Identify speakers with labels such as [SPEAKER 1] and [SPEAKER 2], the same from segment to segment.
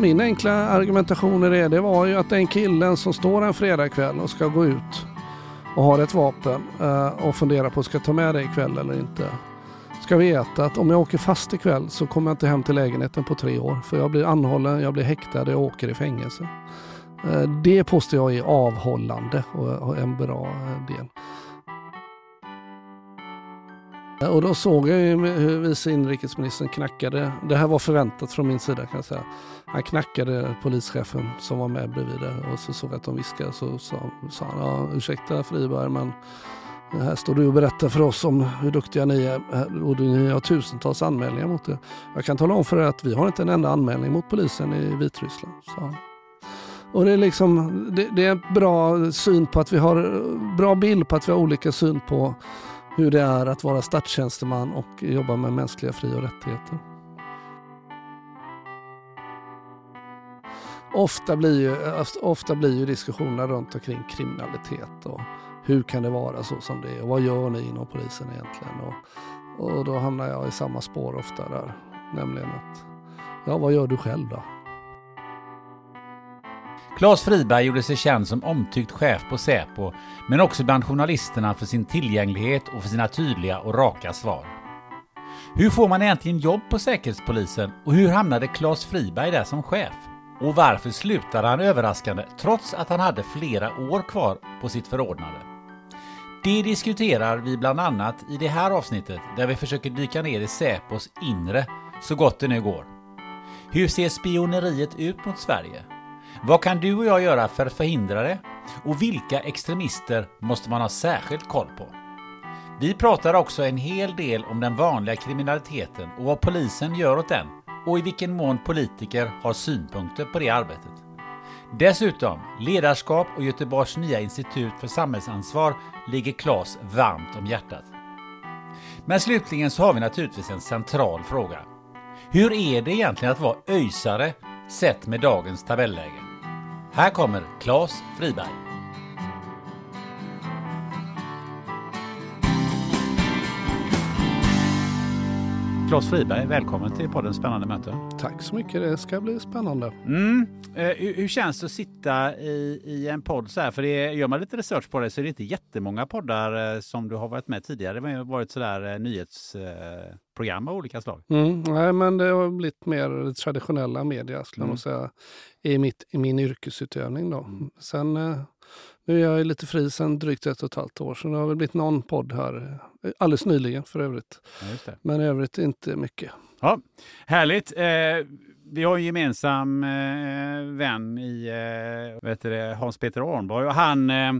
[SPEAKER 1] min enkla argumentation i det, det var ju att den killen som står en fredagkväll och ska gå ut och har ett vapen eh, och funderar på ska jag ta med det ikväll eller inte. Ska veta att om jag åker fast ikväll så kommer jag inte hem till lägenheten på tre år. För jag blir anhållen, jag blir häktad och jag åker i fängelse. Eh, det påstår jag är avhållande och, en bra eh, del. Och då såg jag ju hur vice inrikesministern knackade. Det här var förväntat från min sida kan jag säga. Han knackade polischefen som var med bredvid där och så såg jag att de viskade. Så sa, sa han, ja, ursäkta Friberg men här står du och berättar för oss om hur duktiga ni är och ni har tusentals anmälningar mot det. Jag kan tala om för er att vi har inte en enda anmälning mot polisen i Vitryssland. Sa han. Och det är liksom, det, det är en bra syn på att vi har, bra bild på att vi har olika syn på hur det är att vara statstjänsteman och jobba med mänskliga fri och rättigheter. Ofta blir ju, alltså, ofta blir ju diskussionerna runt omkring kriminalitet och hur kan det vara så som det är och vad gör ni inom polisen egentligen? Och, och då hamnar jag i samma spår ofta där, nämligen att ja, vad gör du själv då?
[SPEAKER 2] Claes Friberg gjorde sig känd som omtyckt chef på Säpo, men också bland journalisterna för sin tillgänglighet och för sina tydliga och raka svar. Hur får man egentligen jobb på Säkerhetspolisen och hur hamnade Claes Friberg där som chef? Och varför slutade han överraskande trots att han hade flera år kvar på sitt förordnande? Det diskuterar vi bland annat i det här avsnittet där vi försöker dyka ner i Säpos inre så gott det nu går. Hur ser spioneriet ut mot Sverige? Vad kan du och jag göra för att förhindra det? Och vilka extremister måste man ha särskilt koll på? Vi pratar också en hel del om den vanliga kriminaliteten och vad polisen gör åt den och i vilken mån politiker har synpunkter på det arbetet. Dessutom, ledarskap och Göteborgs nya institut för samhällsansvar ligger Claes varmt om hjärtat. Men slutligen så har vi naturligtvis en central fråga. Hur är det egentligen att vara öjsare sett med dagens tabelläge? Här kommer Claes Friberg. Claes Friberg, välkommen till podden Spännande möte.
[SPEAKER 1] Tack så mycket, det ska bli spännande.
[SPEAKER 2] Mm. Eh, hur, hur känns det att sitta i, i en podd så här? För det, gör man lite research på det så är det inte jättemånga poddar eh, som du har varit med tidigare. Det har varit sådär eh, nyhetsprogram av olika slag.
[SPEAKER 1] Mm, nej, men det har blivit mer traditionella media skulle
[SPEAKER 2] Mm.
[SPEAKER 1] jag nog säga i, mitt, i min yrkesutövning. Då.
[SPEAKER 2] Mm.
[SPEAKER 1] Sen, eh, nu är jag lite fri sedan drygt ett och ett halvt år så det har väl blivit någon podd här eh, alldeles nyligen för övrigt.
[SPEAKER 2] Ja.
[SPEAKER 1] Men i övrigt inte mycket.
[SPEAKER 2] Ja, härligt. Eh, vi har en gemensam eh, vän i eh, vet du det, Hans Peter Arnborg. Och han, eh,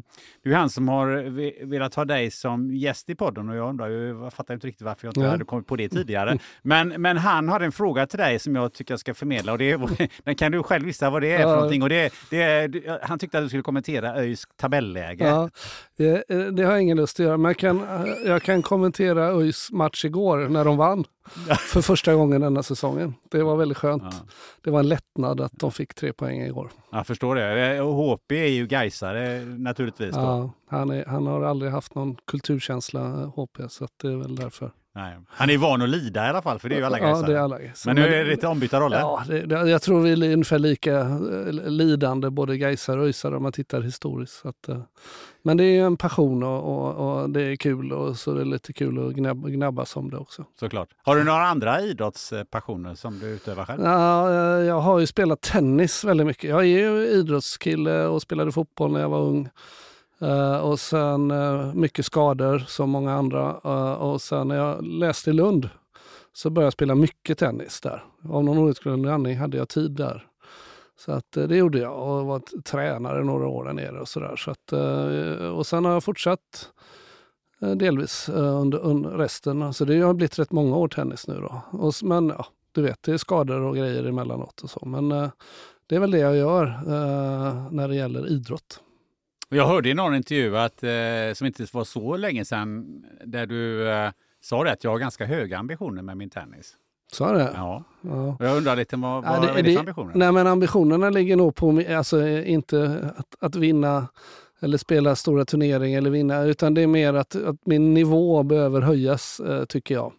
[SPEAKER 2] det är han som har ve- velat ha dig som gäst i podden och jag undrar jag fattar inte riktigt varför jag inte
[SPEAKER 1] Ja.
[SPEAKER 2] hade kommit på det tidigare. Men, men han har en fråga till dig som jag tycker jag ska förmedla och det är, den kan du själv gissa vad det är för
[SPEAKER 1] Ja.
[SPEAKER 2] någonting. Och det, det han tyckte att du skulle kommentera ÖIS tabelläge.
[SPEAKER 1] Ja, det, eh, det har jag ingen lust att göra, men jag kan, eh, jag kan kommentera ÖIS match igår när de vann för första gången denna säsongen. Det var väldigt skönt.
[SPEAKER 2] Ja.
[SPEAKER 1] Det var en lättnad att de fick tre poäng igår.
[SPEAKER 3] Jag förstår det. Och HP är ju Gaisare naturligtvis. Då.
[SPEAKER 1] Ja, han, är, han har aldrig haft någon kulturkänsla, HP, så det är väl därför.
[SPEAKER 3] Nej. Han är van att lida i alla fall, för det är ju alla.
[SPEAKER 1] Ja, det är alla.
[SPEAKER 3] Men nu är det lite ombytta roller.
[SPEAKER 1] Ja, det, jag tror vi är ungefär lika eh, lidande, både Gaisare och ÖISare, om man tittar historiskt. Att, eh, men det är en passion och, och, och, det är kul och så är det lite kul att gnabb, gnabbas om det också.
[SPEAKER 3] Såklart. Har du några andra idrottspassioner som du utövar själv?
[SPEAKER 1] Ja, eh, jag har ju spelat tennis väldigt mycket. Jag är ju idrottskille och spelade fotboll när jag var ung. Uh, och sen uh, mycket skador som många andra. Uh, och sen när jag läste i Lund så började jag spela mycket tennis där. Av någon outgrundlig anledning hade jag tid där. Så att, det gjorde jag och var tränare några år där nere och sådär. Så att, och sen har jag fortsatt delvis under, under resten. Så det har blivit rätt många år tennis nu då. Och, men ja, du vet, det är skador och grejer emellanåt och så. Men det är väl det jag gör när det gäller idrott.
[SPEAKER 3] Jag hörde i någon intervju, att, eh, som inte var så länge sedan, där du eh, sa det att jag har ganska höga ambitioner med min tennis.
[SPEAKER 1] Sa det?
[SPEAKER 3] Ja. ja. jag undrar lite, vad, vad
[SPEAKER 1] ja,
[SPEAKER 3] det, är det för ambitioner?
[SPEAKER 1] Nej, men ambitionerna ligger nog på, alltså inte att, att vinna eller spela stora turneringar eller vinna, utan det är mer att, att min nivå behöver höjas, eh, tycker jag.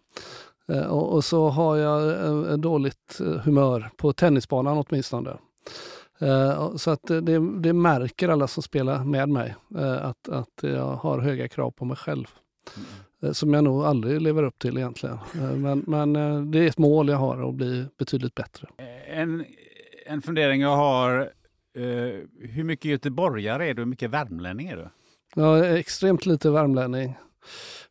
[SPEAKER 1] Eh, och, och, så har jag eh, dåligt eh, humör på tennisbanan åtminstone. Eh, så att det, det, märker alla som spelar med mig, eh, att, att jag har höga krav på mig själv. Mm. Som jag nog aldrig lever upp till egentligen. Men, men det är ett mål jag har att bli betydligt bättre.
[SPEAKER 3] En, en fundering jag har. hur mycket göteborgare är du? Hur mycket värmlänning är du?
[SPEAKER 1] Jag är extremt lite värmlänning.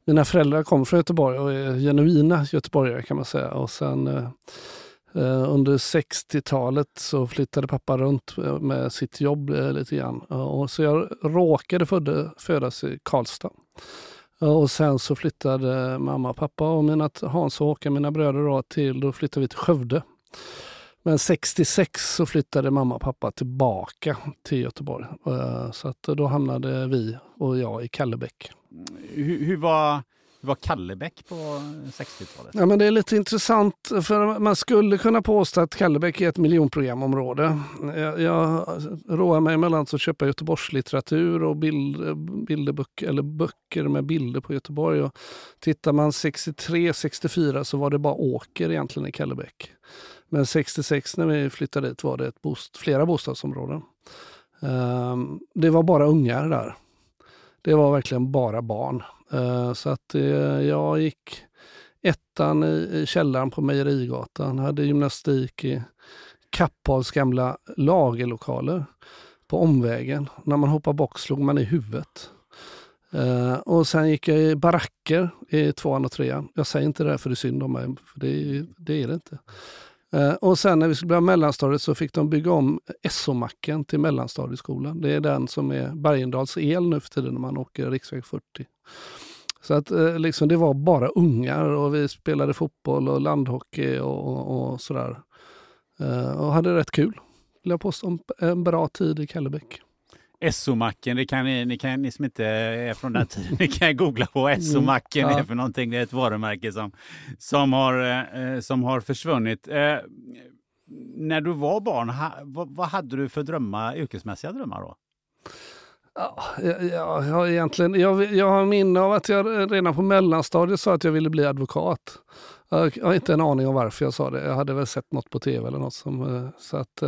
[SPEAKER 1] Mina föräldrar kommer från Göteborg och är genuina göteborgare kan man säga. Och sen Eh, under 60-talet så flyttade pappa runt eh, med sitt jobb eh, lite grann. Så jag råkade födas i Karlstad. och sen så flyttade mamma och pappa och mina, Hans och Håkan, mina bröder, då, till, då flyttade vi till Skövde. Men 66 så flyttade mamma och pappa tillbaka till Göteborg. så att då hamnade vi och jag i Kallebäck.
[SPEAKER 3] Hur, hur var var Kallebäck på 60-talet?
[SPEAKER 1] Ja, men det är lite intressant, för man skulle kunna påstå att Kallebäck är ett miljonprogramområde. Jag, jag roar mig mellan att köpa Göteborgslitteratur och bild, bilderböcker, eller böcker med bilder på Göteborg. Och tittar man 63-64 så var det bara åker egentligen i Kallebäck. Men 66 när vi flyttade dit var det ett bost, flera bostadsområden. Um, det var bara ungar där. Det var verkligen bara barn. Eh, så att eh, jag gick ettan i källaren på Mejerigatan, hade gymnastik i Kappahls gamla lagerlokaler på omvägen. När man hoppade bock slog man i huvudet. Uh, och sen gick jag i baracker i tvåan och trean. Jag säger inte det för det är synd om mig, för det, det är det inte. Uh, och sen när vi skulle börja mellanstadiet så fick de bygga om SO-macken till mellanstadieskolan. Det är den som är Bergendals el nu för tiden när man åker riksväg 40. Så att eh, liksom, det var bara ungar och vi spelade fotboll och landhockey och, och, och sådär. Uh, och hade rätt kul. Vill jag påstå. En bra tid i Kallebäck.
[SPEAKER 3] SO-macken, det kan ni, ni, kan, ni som inte är från den tiden, ni kan googla på SO-macken mm, ja. är för någonting. Det är ett varumärke som, som, har, eh, som har försvunnit. Eh, när du var barn, vad, hade du för drömmar, yrkesmässiga drömmar då?
[SPEAKER 1] Ja, jag, jag, egentligen, jag, jag har minne av att jag redan på mellanstadiet sa att jag ville bli advokat. Jag, jag har inte en aning om varför jag sa det. Jag hade väl sett något på tv eller något. Som, eh, så att,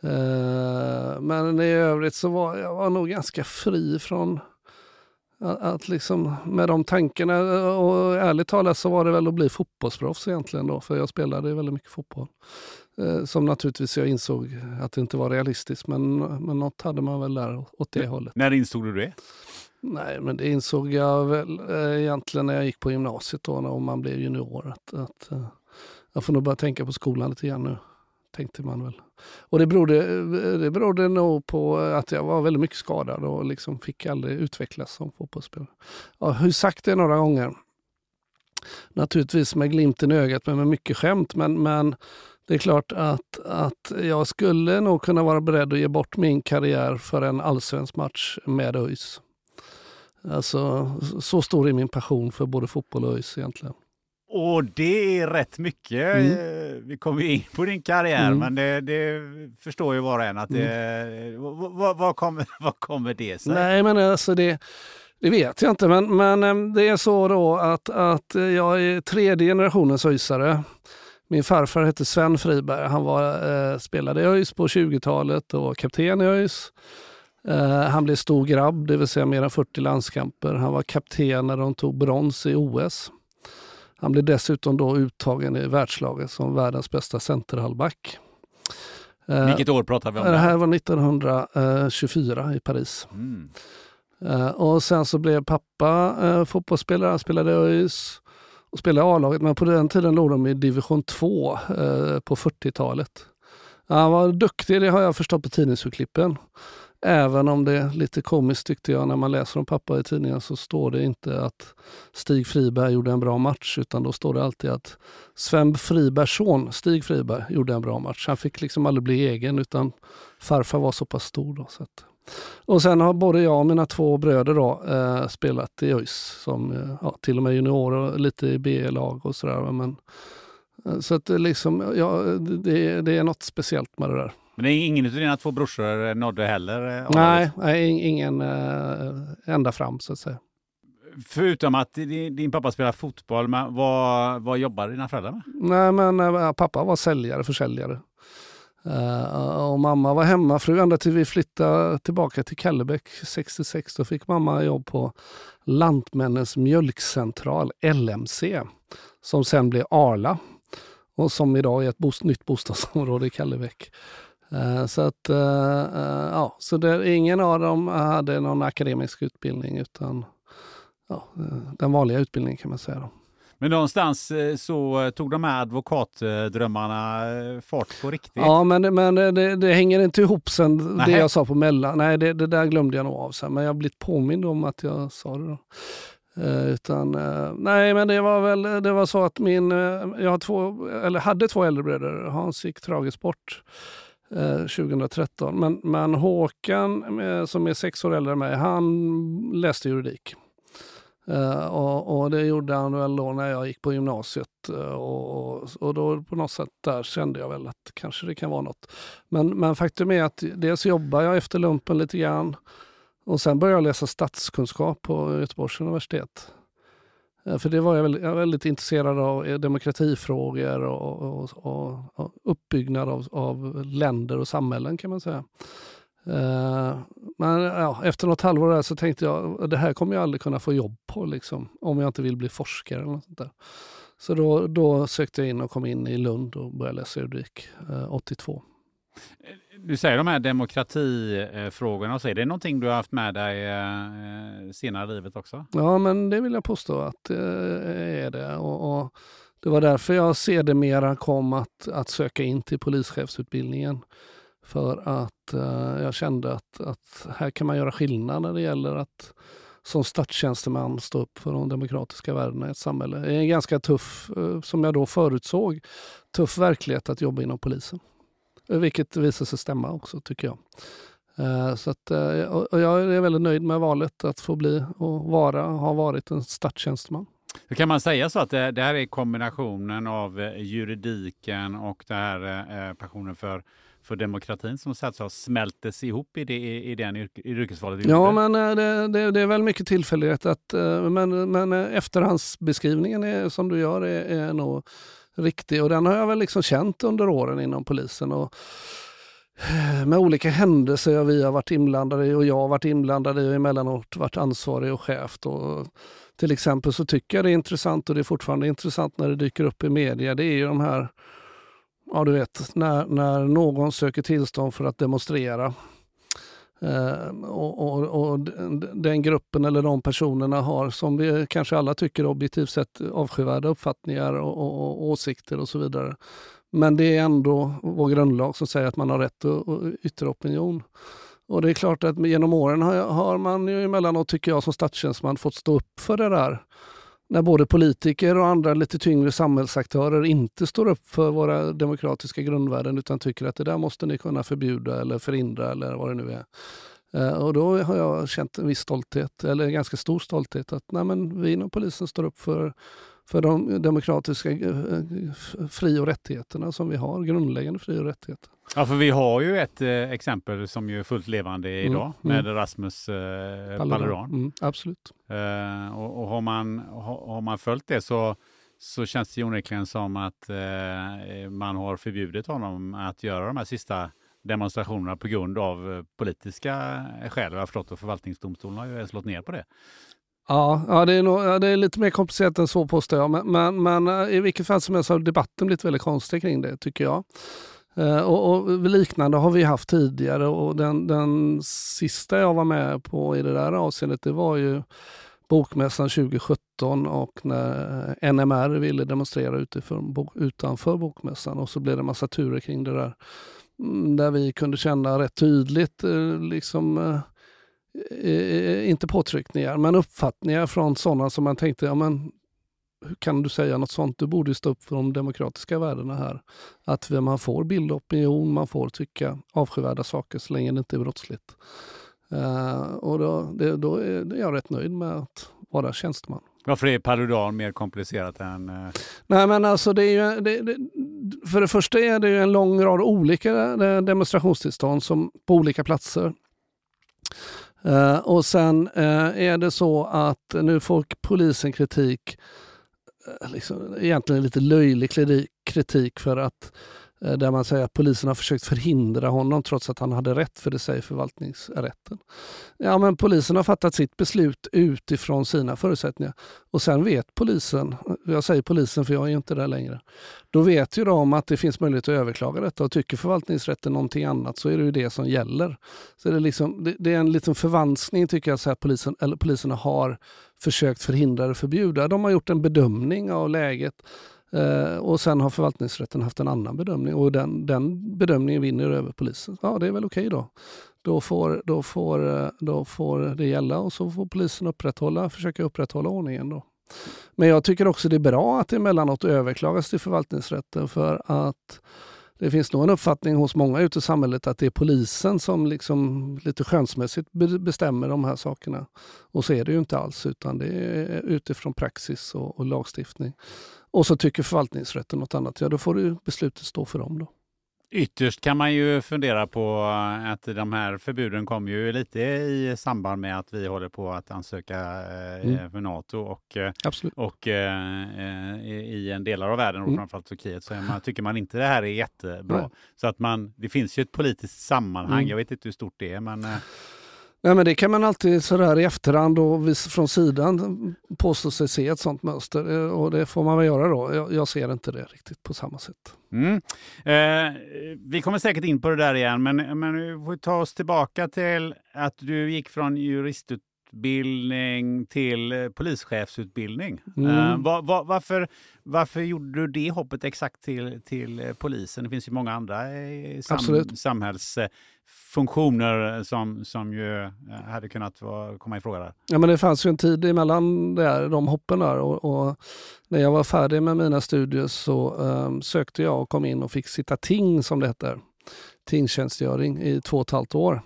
[SPEAKER 1] eh, eh, men i övrigt så var jag var nog ganska fri från att, att liksom med de tankarna. Och ärligt talat så var det väl att bli fotbollsproffs egentligen då. För jag spelade väldigt mycket fotboll. Eh, som naturligtvis jag insåg att det inte var realistiskt, men, men något hade man väl där åt det hållet.
[SPEAKER 3] När insåg du det?
[SPEAKER 1] Nej, men det insåg jag väl eh, egentligen när jag gick på gymnasiet då, när man blev junior. Att, att, eh, jag får nog börja tänka på skolan lite grann nu, tänkte man väl. Och det berodde, det berodde nog på att jag var väldigt mycket skadad och liksom fick aldrig utvecklas som fotbollsspelare. Jag har sagt det några gånger. Naturligtvis med glimten i ögat, men med mycket skämt. Men, men det är klart att, att jag skulle nog kunna vara beredd att ge bort min karriär för en allsvensk match med ÖIS. Alltså, så stor är min passion för både fotboll och ÖIS egentligen.
[SPEAKER 3] Och det är rätt mycket.
[SPEAKER 1] Mm.
[SPEAKER 3] Vi kommer ju in på din karriär,
[SPEAKER 1] Mm.
[SPEAKER 3] men det, det förstår ju var och en att det... Vad, vad, vad, kommer, vad kommer det sig?
[SPEAKER 1] Nej, men alltså det, det vet jag inte. Men, men eh, det är så då att, att jag är tredje generationens öisare. Min farfar hette Sven Friberg. Han var, eh, spelade i ÖIS på 20-talet och var kapten i ÖIS. Eh, han blev stor grabb, det vill säga mer än 40 landskamper. Han var kapten när de tog brons i OS. Han blev dessutom då uttagen i världslaget som världens bästa centerhalvback. Eh,
[SPEAKER 3] Vilket år pratar vi om?
[SPEAKER 1] det här var 1924 i Paris.
[SPEAKER 3] Mm.
[SPEAKER 1] Eh, och sen så blev pappa eh, fotbollsspelare, han spelade i ÖIS och spelade i A-laget, men på den tiden låg de i division 2 eh, på 40-talet. Han var duktig, det har jag förstått på tidningsurklippen. Även om det är lite komiskt tyckte jag när man läser om pappa i tidningen så står det inte att Stig Friberg gjorde en bra match utan då står det alltid att Sven Fribergs son Stig Friberg gjorde en bra match. Han fick liksom aldrig bli egen utan farfar var så pass stor. Då, så att. Och sen har både jag och mina två bröder då, eh, spelat i ÖIS, som, eh, ja, till och med juniorer och lite i B-lag och sådär. Men, eh, så att det, liksom, ja, det, det är något speciellt med det där.
[SPEAKER 3] Men det är ingen av dina två brorsor nådde heller? eh?
[SPEAKER 1] Nej, nej, ing- ingen eh, ända fram så att säga.
[SPEAKER 3] Förutom att din, din pappa spelar fotboll, men vad, vad jobbar dina föräldrar med?
[SPEAKER 1] Nej, men eh, pappa var säljare, försäljare. Eh, och mamma var hemmafru ända till vi flyttade tillbaka till Kallebäck 66. Då fick mamma jobb på Lantmännens mjölkcentral, LMC, som sen blev Arla och som idag är ett bos- nytt bostadsområde i Kallebäck. Eh, så att, eh, eh, ja, så det, ingen av dem hade någon akademisk utbildning utan ja, den vanliga utbildningen kan man säga. Då.
[SPEAKER 3] Men någonstans så tog de här advokatdrömmarna fart på riktigt.
[SPEAKER 1] Ja, men, men det, det hänger inte ihop sen det
[SPEAKER 3] Nähä.
[SPEAKER 1] jag sa på mellan. Nej, det, det där glömde jag nog av sen, men jag har blivit påmind om att jag sa det. Då. Eh, utan, eh, nej, men det var väl det var så att min, eh, jag har två, eller hade två äldre bröder. Hans gick tragiskt bort Eh, 2013. Men, men Håkan, eh, som är sex år äldre än mig, han läste juridik. Eh, och, och det gjorde han väl då när jag gick på gymnasiet. och, och då på något sätt där kände jag väl att kanske det kan vara något. Men, men faktum är att dels jobbar jag efter lumpen lite grann och sen började jag läsa statskunskap på Göteborgs universitet. Eh, för det var jag väldigt, jag var väldigt intresserad av eh, demokratifrågor och, och, och, och uppbyggnad av, av länder och samhällen kan man säga. Eh, men ja, efter något halvår där så tänkte jag det här kommer jag aldrig kunna få jobb på liksom, om jag inte vill bli forskare. Eller något sånt där. Så då, då sökte jag in och kom in i Lund och började läsa juridik 82.
[SPEAKER 3] Du säger de här demokratifrågorna, och så, är det någonting du har haft med dig eh, eh, senare i livet också?
[SPEAKER 1] Ja, men det vill jag påstå att det är det. Och, och det var därför jag sedermera kom att, att söka in till polischefsutbildningen. För att eh, jag kände att, att här kan man göra skillnad när det gäller att som statstjänsteman stå upp för de demokratiska värdena i ett samhälle. Det är en ganska tuff, som jag då förutsåg, tuff verklighet att jobba inom polisen. Vilket visar sig stämma också tycker jag. Eh, Så att, eh, och jag är väldigt nöjd med valet att få bli och vara, ha varit en statstjänsteman.
[SPEAKER 3] Kan man säga så att det, det här är kombinationen av eh, juridiken och det här passionen för, för demokratin som så säga smältes ihop i, det, i, i den yrke, i yrkesvalet
[SPEAKER 1] Ja, men det, det, det är väl mycket tillfällighet. Att, men, men efterhandsbeskrivningen är, som du gör är, är nog riktig och den har jag väl liksom känt under åren inom polisen. Och, eh, med olika händelser vi har varit inblandade i och jag har varit inblandad i och emellanåt varit ansvarig och chef. Och Till exempel så tycker jag det är intressant och det är fortfarande intressant när det dyker upp i media. Det är ju de här, ja du vet, när, när någon söker tillstånd för att demonstrera Uh, och, och, och den- gruppen eller de personerna har, som vi kanske alla tycker objektivt sett, avskyvärda uppfattningar och, och, och åsikter och så vidare. Men det är ändå vår grundlag som säger att man har rätt att, att yttra opinion. Och det är klart att genom åren har, jag- har man ju emellanåt, tycker jag, som statstjänsteman fått stå upp för det där. När både politiker och andra lite tyngre samhällsaktörer inte står upp för våra demokratiska grundvärden utan tycker att det där måste ni kunna förbjuda eller förhindra eller vad det nu är. Eh, och då har jag känt en viss stolthet, eller en ganska stor stolthet, att nej men, vi inom polisen står upp för, för de demokratiska eh, eh, fri och rättigheterna som vi har, grundläggande fri och rättigheter.
[SPEAKER 3] Ja, för vi har ju ett eh, exempel som ju är fullt levande mm, idag mm, med mm. Rasmus eh, Paludan.
[SPEAKER 1] Mm, absolut.
[SPEAKER 3] Eh, och, och har, man, har, har, man följt det så, så känns det onekligen som att eh, man har förbjudit honom att göra de här sista demonstrationerna på grund av eh, politiska skäl. Jag har förstått att förvaltningsdomstolen har ju slått ner på det.
[SPEAKER 1] Ja, ja, det, är nog, ja, det är lite mer komplicerat än så påstår jag. Men, men, men eh, i vilket fall som helst har debatten blivit väldigt konstig kring det tycker jag. Eh, och, och, liknande har vi haft tidigare och den, den sista jag var med på i det där avseendet det var ju Bokmässan 2017 och när eh, NMR ville demonstrera utifrån, utanför Bokmässan och så blev det massa turer kring det där. Mm, där vi kunde känna rätt tydligt, eh, liksom, inte påtryckningar, men uppfattningar från sådana som man tänkte, ja men hur kan du säga något sånt? Du borde stå upp för de demokratiska värdena här. Att man får bilda opinion, man får tycka avskyvärda saker så länge det inte är brottsligt. Uh, och då, det, då är jag rätt nöjd med att vara tjänsteman.
[SPEAKER 3] Varför är Paludan mer komplicerat än... Uh...
[SPEAKER 1] Nej men alltså det är ju, det, det, för det första är det ju en lång rad olika demonstrationstillstånd som, på olika platser. Uh, och sen är det så att nu får polisen kritik, Eh, liksom, egentligen lite löjlig kritik för att Eh, där man säger att polisen har försökt förhindra honom trots att han hade rätt, för det säger förvaltningsrätten. Ja, men polisen har fattat sitt beslut utifrån sina förutsättningar. Och sen vet polisen, jag säger polisen för jag är ju inte där längre, då vet ju de att det finns möjlighet att överklaga detta och tycker förvaltningsrätten någonting annat så är det ju det som gäller. Så det, är, liksom, det, det är en liten förvanskning tycker jag, så att polisen, eller poliserna har försökt förhindra eller förbjuda. De har gjort en bedömning av läget Eh, och sen har förvaltningsrätten haft en annan bedömning och den, den bedömningen vinner över polisen. Ja, det är väl okej okay då. Då får, då, får, eh, då får det gälla och så får polisen upprätthålla, försöka upprätthålla ordningen. Då. Men jag tycker också det är bra att det emellanåt överklagas till förvaltningsrätten för att det finns nog en uppfattning hos många ute i samhället att det är polisen som liksom lite skönsmässigt bestämmer de här sakerna. Och så är det ju inte alls, utan det är utifrån praxis och, och lagstiftning och så tycker förvaltningsrätten något annat, ja då får du beslutet stå för dem. Då.
[SPEAKER 3] Ytterst kan man ju fundera på att de här förbuden kommer ju lite i samband med att vi håller på att ansöka eh, mm. för Nato och, eh, och eh, i en delar av världen, och mm. framförallt Turkiet, så man, tycker man inte det här är jättebra. Nej. Så att man, det finns ju ett politiskt sammanhang, mm. jag vet inte hur stort det är, men
[SPEAKER 1] Nej, men det kan man alltid sådär i efterhand och från sidan påstå sig se ett sådant mönster eh, och det får man väl göra då. Jag, jag ser inte det riktigt på samma sätt.
[SPEAKER 3] Mm. Eh, vi kommer säkert in på det där igen, men, men vi får ta oss tillbaka till att du gick från juristutbildning till eh, polischefsutbildning. Mm. Eh, var, var, varför, varför gjorde du det hoppet exakt till, till eh, polisen? Det finns ju många andra sam, samhälls funktioner som, som ju hade kunnat vara, komma i fråga där.
[SPEAKER 1] Ja, men det fanns ju en tid emellan där, de hoppen där och, och när jag var färdig med mina studier så um, sökte jag och kom in och fick sitta ting som det heter, tingtjänstgöring i två och ett halvt år.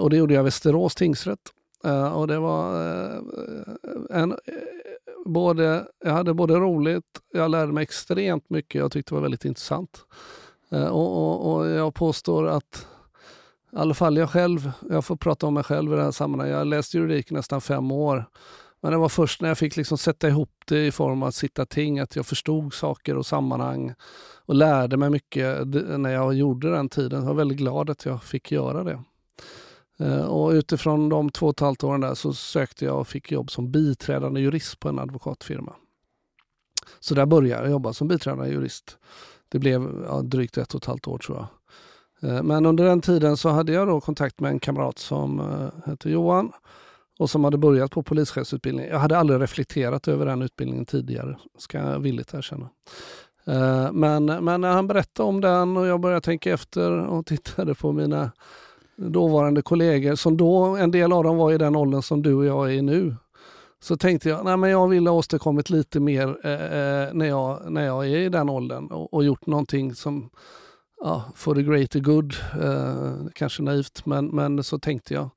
[SPEAKER 1] Och det gjorde jag i Västerås tingsrätt. Uh, och det var uh, en eh, både, jag hade både roligt, jag lärde mig extremt mycket, jag tyckte det var väldigt intressant. Och, och, och, jag påstår att i alla fall jag själv, jag får prata om mig själv i det här sammanhanget. Jag har läst juridik i nästan fem år. Men det var först när jag fick liksom sätta ihop det i form av att sitta ting, att jag förstod saker och sammanhang och lärde mig mycket när jag gjorde den tiden. Jag var väldigt glad att jag fick göra det. Eh, och utifrån de två och ett halvt åren där så sökte jag och fick jobb som biträdande jurist på en advokatfirma. Så där började jag jobba som biträdande jurist. Det blev ja, drygt ett och ett halvt år tror jag. Eh, men under den tiden så hade jag då kontakt med en kamrat som eh, hette Johan och som hade börjat på polischefsutbildningen. Jag hade aldrig reflekterat över den utbildningen tidigare, ska jag villigt erkänna. Men, men när han berättade om den och jag började tänka efter och tittade på mina dåvarande kollegor, som då, en del av dem var i den åldern som du och jag är i nu, så tänkte jag, nej men jag ville ha åstadkommit lite mer eh, eh, när, jag, när jag är i den åldern och, och gjort någonting som ja, for the greater good. Eh, kanske naivt, men, men så tänkte jag.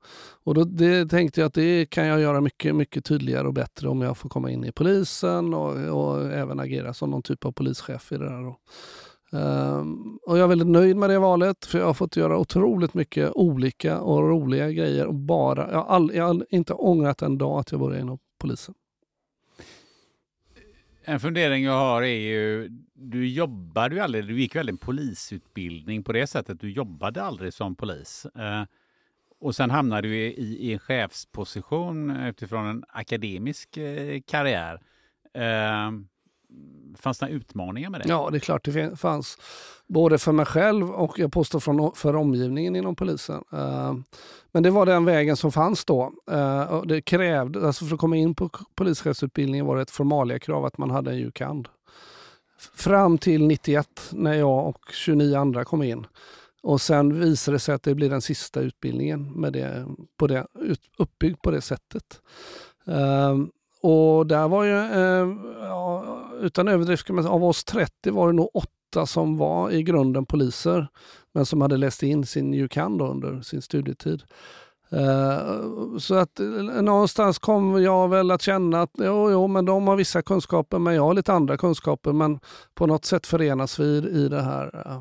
[SPEAKER 1] Och då det tänkte jag att det kan jag göra mycket, mycket tydligare och bättre om jag får komma in i polisen och, och även agera som någon typ av polischef i det där. Um, och jag är väldigt nöjd med det valet för jag har fått göra otroligt mycket olika och roliga grejer. Och bara, jag, har all, jag har inte ångrat en dag att jag började inom polisen.
[SPEAKER 3] En fundering jag har är ju, du jobbade ju aldrig, du gick väl en polisutbildning på det sättet, du jobbade aldrig som polis. Ehm, och sen hamnade du i, i, en chefsposition utifrån en akademisk eh, karriär. Ehm, fanns det utmaningar med det?
[SPEAKER 1] Ja, det är klart det fanns. Både för mig själv och jag påstår från, för omgivningen inom polisen. Eh, men det var den vägen som fanns då. Eh, det krävde, alltså för att komma in på polischefsutbildningen var det ett formalia krav att man hade en jukand. Fram till 91 när jag och 29 andra kom in. Och sen visade det sig att det blir den sista utbildningen med det, på det, uppbyggd på det sättet. Eh, och där var ju, ja, utan överdrift, av oss 30 var det nog åtta som var i grunden poliser, men som hade läst in sin UCAN under sin studietid. Uh, så att eh, någonstans kom jag väl att känna att jo, jo, men de har vissa kunskaper men jag har lite andra kunskaper men på något sätt förenas vi i det här. Uh,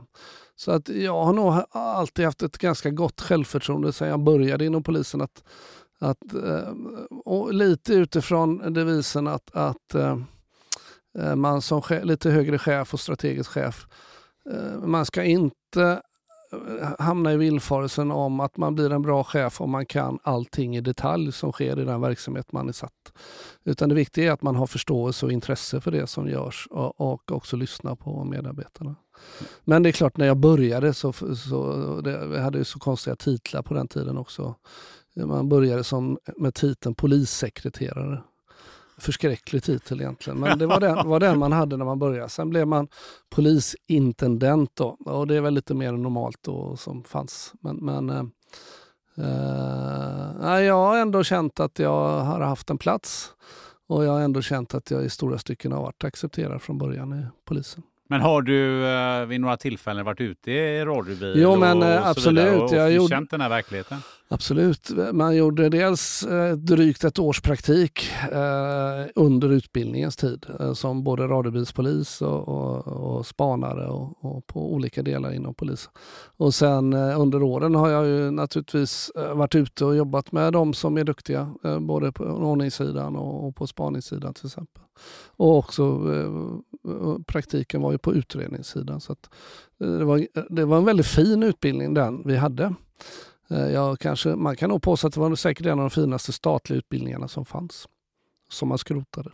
[SPEAKER 1] så att jag har nog alltid haft ett ganska gott självförtroende sedan jag började inom polisen att att, och lite utifrån devisen att, att Eh, man som lite högre chef och strategisk chef, eh, man ska inte eh, hamna i villfarelsen om att man blir en bra chef om man kan allting i detalj som sker i den verksamhet man är satt. Utan det viktiga är att man har förståelse och intresse för det som görs och, också lyssna på medarbetarna. Men det är klart, när jag började så, så det, vi hade ju så konstiga titlar på den tiden också. Man började som, med titeln polissekreterare. Förskräcklig titel egentligen, men det var den, var den man hade när man började. Sen blev man polisintendent då, och det är väl lite mer normalt då som fanns. Men, men eh, eh, jag har ändå känt att jag har haft en plats och jag har ändå känt att jag i stora stycken har varit accepterad från början i polisen.
[SPEAKER 3] Men har du eh, vid några tillfällen varit ute i radiobil
[SPEAKER 1] jo, men, och, och absolut.
[SPEAKER 3] och,
[SPEAKER 1] jag
[SPEAKER 3] gjorde, känt den här verkligheten?
[SPEAKER 1] Absolut. Man gjorde dels eh, drygt ett års praktik eh, under utbildningens tid eh, som både radiobilspolis och, och, och spanare och, och, på olika delar inom polisen. Och sen under åren har jag ju naturligtvis varit ute och jobbat med de som är duktiga, både på ordningssidan och, och på spaningssidan till exempel. Och också praktiken var ju på utredningssidan. Så det, var, det var en väldigt fin utbildning den vi hade. Eh, jag kanske, man kan nog påstå att det var säkert en av de finaste statliga utbildningarna som fanns. Som man skrotade.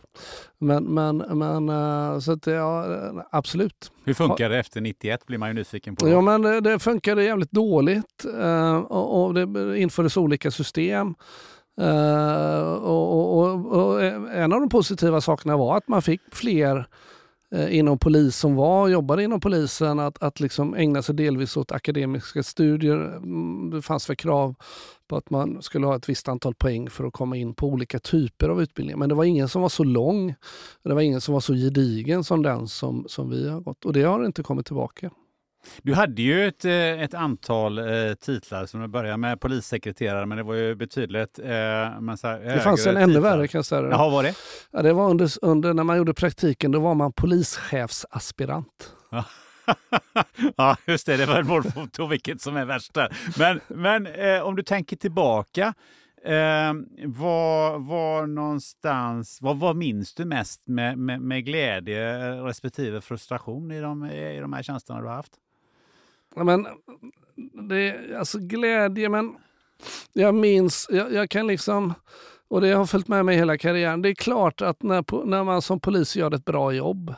[SPEAKER 1] Men, men, men eh, så att, ja, absolut.
[SPEAKER 3] Hur funkar det efter 91 blir man ju nyfiken på.
[SPEAKER 1] Ja, men det, det funkade jävligt dåligt eh, och, och det infördes olika system. och, och, och, en av de positiva sakerna var att man fick fler Eh, Eh, inom polis som var jobbade inom polisen att, att liksom ägna sig delvis åt akademiska studier. Mm, det fanns väl krav på att man skulle ha ett visst antal poäng för att komma in på olika typer av utbildningar. Men det var ingen som var så lång, det var ingen som var så gedigen som den som, som vi har gått. Och det har inte kommit tillbaka.
[SPEAKER 3] Du hade ju ett, eh, ett antal eh, titlar som började med polissekreterare, men det var ju betydligt eh, här,
[SPEAKER 1] Det fanns en ännu värre kan jag säga.
[SPEAKER 3] Jaha, var det?
[SPEAKER 1] Ja, det var under, under, när man gjorde praktiken, då var man polischefsaspirant.
[SPEAKER 3] ja, just det. Det var ett målfoto, vilket som är värst där. Men, men eh, om du tänker tillbaka, Eh, var, var någonstans, vad, vad minns du mest med, med, med glädje respektive frustration i de, i de här tjänsterna du har haft?
[SPEAKER 1] Men, det är alltså glädje, men jag minns, jag, jag, kan liksom, och det har följt med mig hela karriären. Det är klart att när, när man som polis gör ett bra jobb,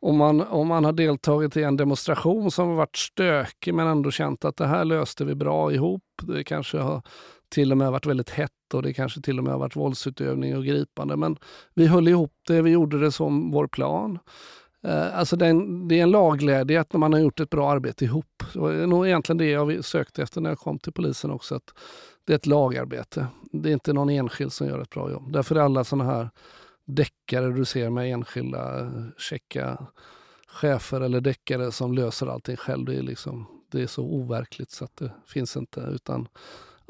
[SPEAKER 1] om man, om man har deltagit i en demonstration som har varit stökig men ändå känt att det här löste vi bra ihop. Det kanske har till och med varit väldigt hett och det kanske till och med har varit våldsutövning och gripande. Men vi höll ihop det, vi gjorde det som vår plan. Eh, alltså det är, en, det är en lagglädje att när man har gjort ett bra arbete ihop. Det eh, är nog egentligen det jag sökte efter när jag kom till polisen också. Att det är ett lagarbete. Det är inte någon enskild som gör ett bra jobb. Därför är alla sådana här deckare du ser med enskilda eh, käcka chefer eller deckare som löser allting själv. Det är, liksom, det är så overkligt så att det finns inte. Utan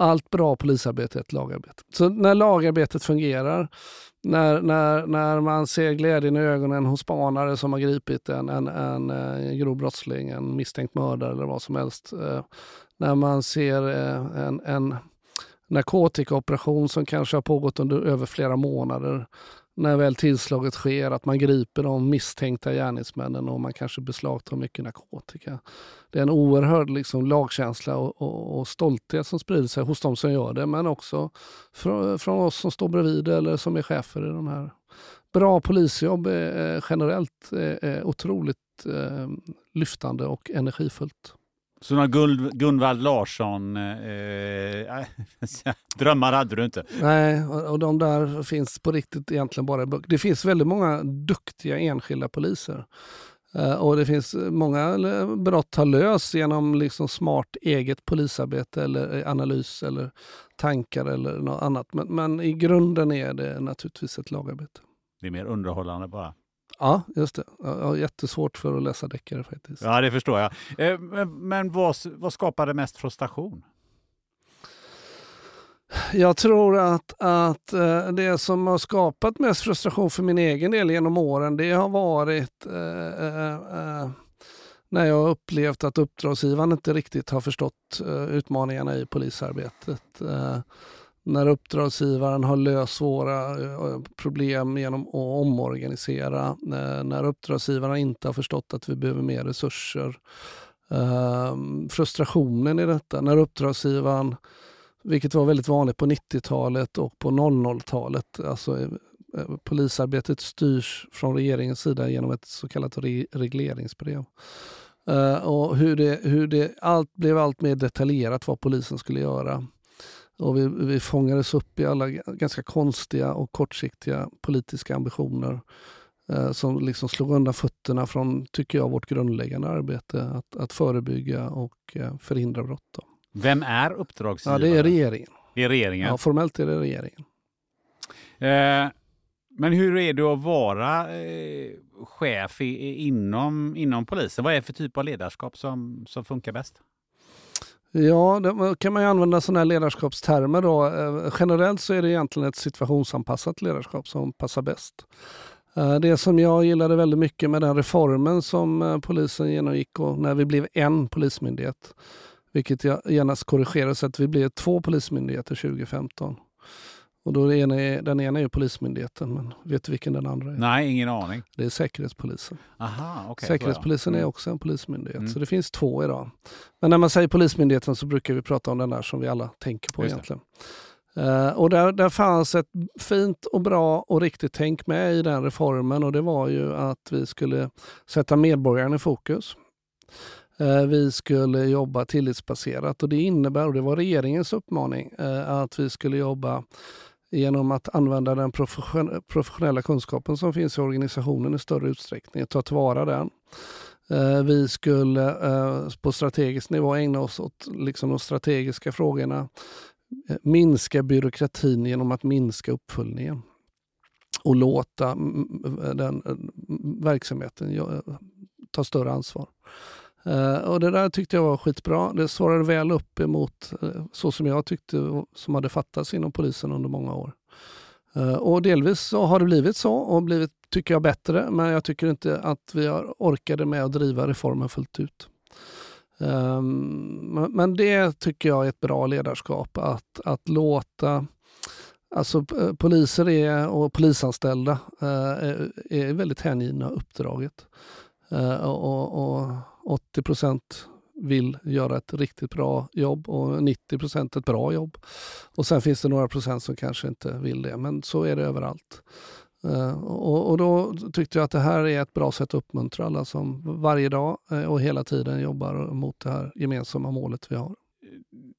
[SPEAKER 1] allt bra polisarbete är ett lagarbete. Så när lagarbetet fungerar, när, när, när man ser glädjen i ögonen hos spanare som har gripit en, en, en, en grov brottsling, en misstänkt mördare eller vad som helst. Eh, när man ser eh, en, en narkotikaoperation som kanske har pågått under över flera månader när väl tillslaget sker, att man griper de misstänkta gärningsmännen och man kanske beslagtar mycket narkotika. Det är en oerhörd liksom, lagkänsla och, och, och, stolthet som sprider sig hos de som gör det, men också från, från oss som står bredvid eller som är chefer i de här. Bra polisjobb är eh, generellt är, är otroligt eh, lyftande och energifullt.
[SPEAKER 3] Så några Guld, Gunvald Larsson eh, äh, drömmar hade du inte?
[SPEAKER 1] Nej, och de där finns på riktigt egentligen bara i böcker. Det finns väldigt många duktiga enskilda poliser. Eh, och det finns många brott har lösts genom liksom smart eget polisarbete eller analys eller tankar eller något annat. Men, men i grunden är det naturligtvis ett lagarbete.
[SPEAKER 3] Det är mer underhållande bara?
[SPEAKER 1] Ja, just det. Jag har jättesvårt för att läsa deckare faktiskt.
[SPEAKER 3] Ja, det förstår jag. Eh, men vad, vad skapade mest frustration?
[SPEAKER 1] Jag tror att, att eh, det som har skapat mest frustration för min egen del genom åren, det har varit eh, eh, när jag har upplevt att uppdragsgivaren inte riktigt har förstått eh, utmaningarna i polisarbetet. När uppdragsgivaren har löst svåra eh, problem genom att omorganisera, eh, när uppdragsgivaren inte har förstått att vi behöver mer resurser. Ehm, frustrationen i detta, när uppdragsgivaren, vilket var väldigt vanligt på 90-talet och på 00-talet, alltså eh, polisarbetet styrs från regeringens sida genom ett så kallat regleringsbrev. Och hur det, hur det allt blev allt mer detaljerat vad polisen skulle göra. Och vi, vi fångades upp i alla ganska konstiga och kortsiktiga politiska ambitioner eh, som liksom slog undan fötterna från, tycker jag, vårt grundläggande arbete att, att förebygga och eh, förhindra brott. Då.
[SPEAKER 3] Vem är uppdragsgivare?
[SPEAKER 1] Ja, det är regeringen.
[SPEAKER 3] Det är regeringen?
[SPEAKER 1] Ja, formellt är det regeringen.
[SPEAKER 3] Eh, men hur är det att vara eh, chef i, inom, inom polisen? Vad är det för typ av ledarskap som, som funkar bäst?
[SPEAKER 1] Ja, då kan man ju använda sådana här ledarskapstermer då. Eh, generellt så är det egentligen ett situationsanpassat ledarskap som passar bäst. Eh, det som jag gillade väldigt mycket med den reformen som eh, polisen genomgick och när vi blev en polismyndighet, vilket jag genast korrigerar så att vi blev två polismyndigheter 2015. Och då ena är, den ena är Polismyndigheten, men vet du vilken den andra är?
[SPEAKER 3] Nej, ingen aning.
[SPEAKER 1] Det är Säkerhetspolisen.
[SPEAKER 3] Aha, okay,
[SPEAKER 1] Säkerhetspolisen mm. är också en polismyndighet, mm. så det finns två idag. Men när man säger Polismyndigheten så brukar vi prata om den där som vi alla tänker på Just egentligen. Uh, och där, där fanns ett fint och bra och riktigt tänk med i den reformen och det var ju att vi skulle sätta medborgaren i fokus. Uh, vi skulle jobba tillitsbaserat och det innebär, och det var regeringens uppmaning, uh, att vi skulle jobba genom att använda den professionella kunskapen som finns i organisationen i större utsträckning, ta tillvara den. Eh, vi skulle eh, på strategisk nivå ägna oss åt liksom de strategiska frågorna, eh, minska byråkratin genom att minska uppföljningen och låta mm, mm, den verksamheten ta större ansvar. Uh, och det där tyckte jag var skitbra. Det svarade väl upp emot uh, så som jag tyckte som hade fattats inom polisen under många år. Uh, och delvis så har det blivit så och blivit, tycker jag, bättre. Men jag tycker inte att vi har orkade med att driva reformen fullt ut. Um, men det tycker jag är ett bra ledarskap, att, att låta Alltså poliser är, och polisanställda är, är väldigt hängivna uppdraget. och, och 80 procent vill göra ett riktigt bra jobb och 90 procent ett bra jobb. Och sen finns det några procent som kanske inte vill det, men så är det överallt. Uh, och, och, då tyckte jag att det här är ett bra sätt att uppmuntra alla som varje dag uh, och hela tiden jobbar mot det här gemensamma målet vi har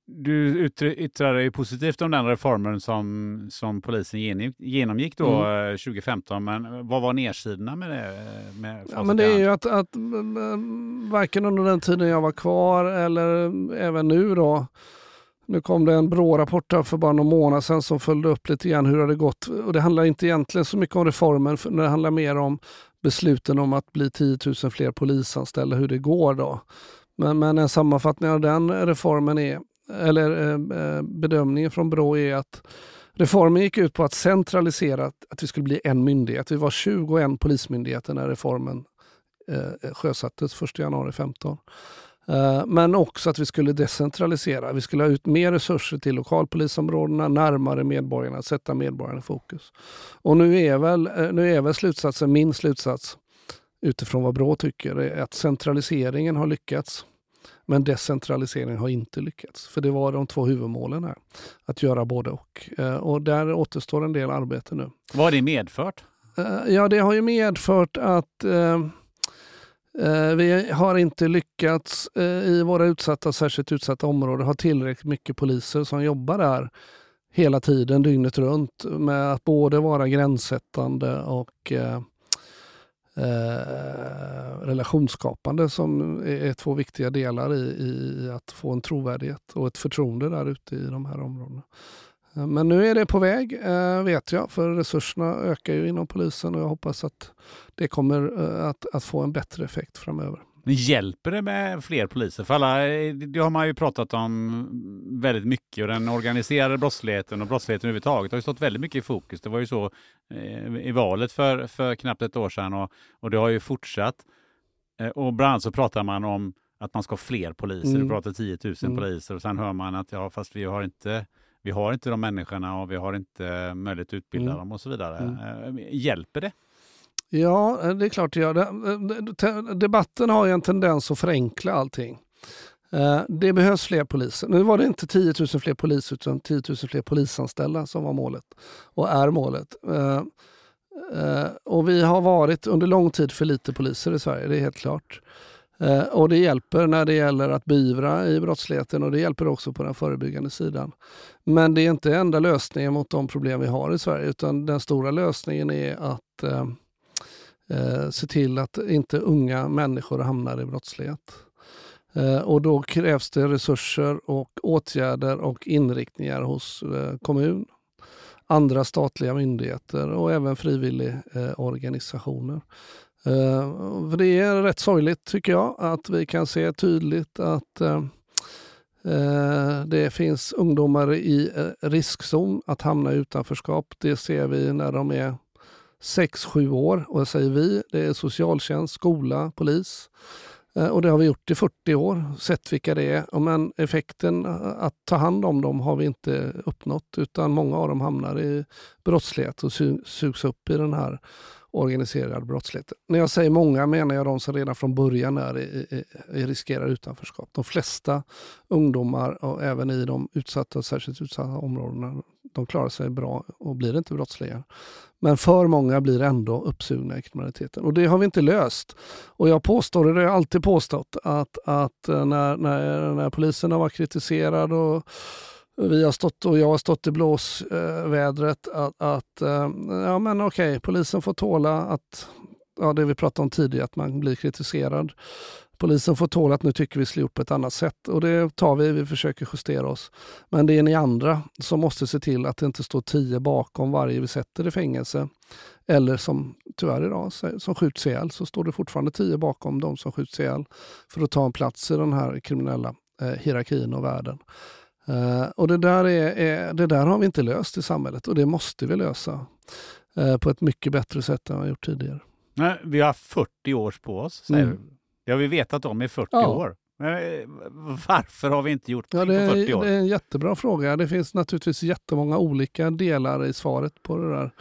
[SPEAKER 3] du yttrar dig positivt om den reformen som, som polisen genomgick då mm. 2015. Eh, men vad var nedsidorna med det? Med
[SPEAKER 1] ja, men det är ju att, att varken under den tiden jag var kvar eller även nu då. Nu kom det en BRÅ-rapport för bara någon månad sedan som följde upp lite grann hur det gått. Och det handlar inte egentligen så mycket om reformen, för det handlar mer om besluten om att bli 10 000 fler polisanställda, hur det går då. Men, men en sammanfattning av den reformen är, eller eh, eh, bedömningen från Brå är att reformen gick ut på att centralisera, att vi skulle bli en myndighet. Vi var 21 polismyndigheter när reformen eh, sjösattes 1 januari 15. Eh, men också att vi skulle decentralisera. Vi skulle ha ut mer resurser till lokalpolisområdena, närmare medborgarna, sätta medborgarna i fokus. Och nu är väl, eh, nu är väl slutsatsen, min slutsats, utifrån vad Brå tycker, är att centraliseringen har lyckats. Men decentraliseringen har inte lyckats. För det var de två huvudmålen här. Att göra både och. Eh, och där återstår en del arbete nu.
[SPEAKER 3] Vad har det medfört?
[SPEAKER 1] Ja, det har ju medfört att Eh, vi har inte lyckats eh, i våra utsatta, särskilt utsatta områden ha tillräckligt mycket poliser som jobbar där hela tiden, dygnet runt, med att både vara gränssättande och eh, relationsskapande som är två viktiga delar i, i, att få en trovärdighet och ett förtroende där ute i de här områdena. Eh, men nu är det på väg, eh, vet jag, för resurserna ökar ju inom polisen och jag hoppas att det kommer eh, att, att få en bättre effekt framöver.
[SPEAKER 3] Men hjälper det med fler poliser? För alla, det har man ju pratat om väldigt mycket och den organiserade brottsligheten och brottsligheten överhuvudtaget har ju stått väldigt mycket i fokus. Det var ju så eh, i valet för, för knappt ett år sedan och, och det har ju fortsatt. Och bland annat så pratar man om att man ska ha fler poliser. Mm. Du pratar 10 000 mm. poliser och sen hör man att ja, fast vi har inte vi har inte de människorna och vi har inte möjlighet att utbilda mm. dem och så vidare. Mm. Eh, hjälper det?
[SPEAKER 1] Ja, eh, det är klart det gör. Eh, debatten har ju en tendens att förenkla allting. Eh, det behövs fler poliser. Nu var det inte 10 000 fler poliser utan 10 000 fler polisanställda som var målet och är målet. Och vi har varit under lång tid för lite poliser i Sverige, det är helt klart. Och det hjälper när det gäller att beivra i brottsligheten och det hjälper också på den förebyggande sidan. Men det är inte enda lösningen mot de problem vi har i Sverige utan den stora lösningen är att eh, se till att inte unga människor hamnar i brottslighet. Eh, och då krävs det resurser och åtgärder och inriktningar hos eh, kommun, andra statliga myndigheter och även frivilligorganisationer. Eh, eh, för det är rätt sorgligt tycker jag att vi kan se tydligt att eh, eh, det finns ungdomar i riskzon att hamna i utanförskap. Det ser vi när de är 6-7 år och jag säger vi, det är socialtjänst, skola, polis. Eh, och det har vi gjort i 40 år, sett vilka det är. Men effekten eh, att ta hand om dem har vi inte uppnått utan många av dem hamnar i brottslighet och sugs upp i den här organiserade brottsligheten. När jag säger många menar jag de som redan från början är i, i, i riskerar utanförskap. De flesta ungdomar, och även i de utsatta, särskilt utsatta områdena, de klarar sig bra och blir inte brottsliga. Men för många blir ändå uppsugna i kriminaliteten. Och det har vi inte löst. Och jag påstår, och det har jag alltid påstått, att, att eh, när, när, när polisen har varit kritiserad och vi har stått och jag har stått i blåsvädret eh, att, att eh, ja men okej, polisen får tåla att, ja det vi pratade om tidigare, att man blir kritiserad. Polisen får tåla att nu tycker vi gjort på ett annat sätt och det tar vi, vi försöker justera oss. Men det är ni andra som måste se till att det inte står tio bakom varje vi sätter i fängelse. Eller som tyvärr idag, som skjuts ihjäl, så står det fortfarande tio bakom de som skjuts ihjäl för att ta en plats i den här kriminella eh, hierarkin och världen. Uh, och det där, är, är, det där har vi inte löst i samhället och det måste vi lösa uh, på ett mycket bättre sätt än vi har gjort tidigare.
[SPEAKER 3] Nej, vi har 40 år på oss, säger mm. du. Det har vi vetat om i 40 ja. år. Men eh, varför har vi inte gjort det, ja, det på 40 år?
[SPEAKER 1] Det är en jättebra fråga. Det finns naturligtvis jättemånga olika delar i svaret på det där.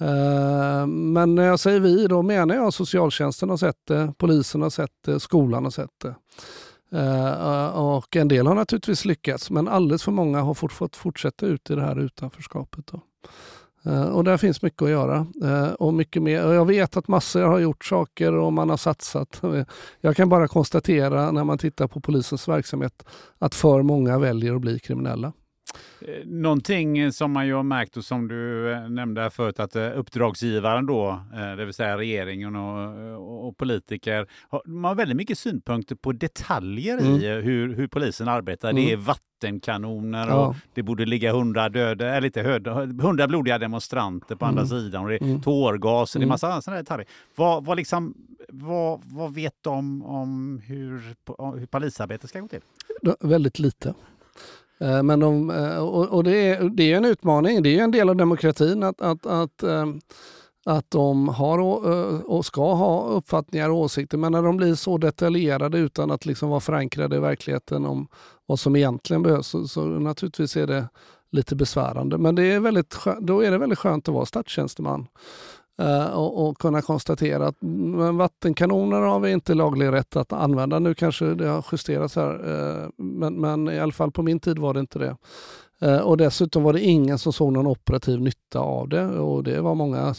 [SPEAKER 1] Uh, men när jag säger vi, då menar jag socialtjänsten har sett det, polisen har sett det, skolan har sett det. Uh, och en del har naturligtvis lyckats, men alldeles för många har fått fortsätta ut i det här utanförskapet. Då. Eh, och där finns mycket att göra. Eh, och mycket mer. Jag vet att massor har gjort saker och man har satsat. Jag kan bara konstatera när man tittar på polisens verksamhet att för många väljer att bli kriminella.
[SPEAKER 3] Eh, någonting som man ju har märkt och som du eh, nämnde här förut att eh, uppdragsgivaren då, det vill säga regeringen och, och politiker, man har väldigt mycket synpunkter på detaljer mm. i hur, hur polisen arbetar. Mm. Det är vattenkanoner ja. och det borde ligga hundra döda, eller inte hundra blodiga demonstranter på mm. andra sidan och det är mm. tårgas och det är mm. massa sådana detaljer. Vad, vad, liksom, vad, vad vet de om hur, hur polisarbetet ska gå till?
[SPEAKER 1] Väldigt lite. Eh, men de, eh, och det är, det är en utmaning, det är en del av demokratin att, att, att, eh, att de har och ska ha uppfattningar och åsikter, men när de blir så detaljerade utan att liksom vara förankrade i verkligheten om vad som egentligen behövs, så, så naturligtvis är det lite besvärande. Men det är väldigt, då är det väldigt skönt att vara statstjänsteman. Eh, och, och, kunna konstatera att men vattenkanoner har vi inte laglig rätt att använda. Nu kanske det har justerats här, eh, men, men, i alla fall på min tid var det inte det. Eh, och dessutom var det ingen som såg någon operativ nytta av det och det var många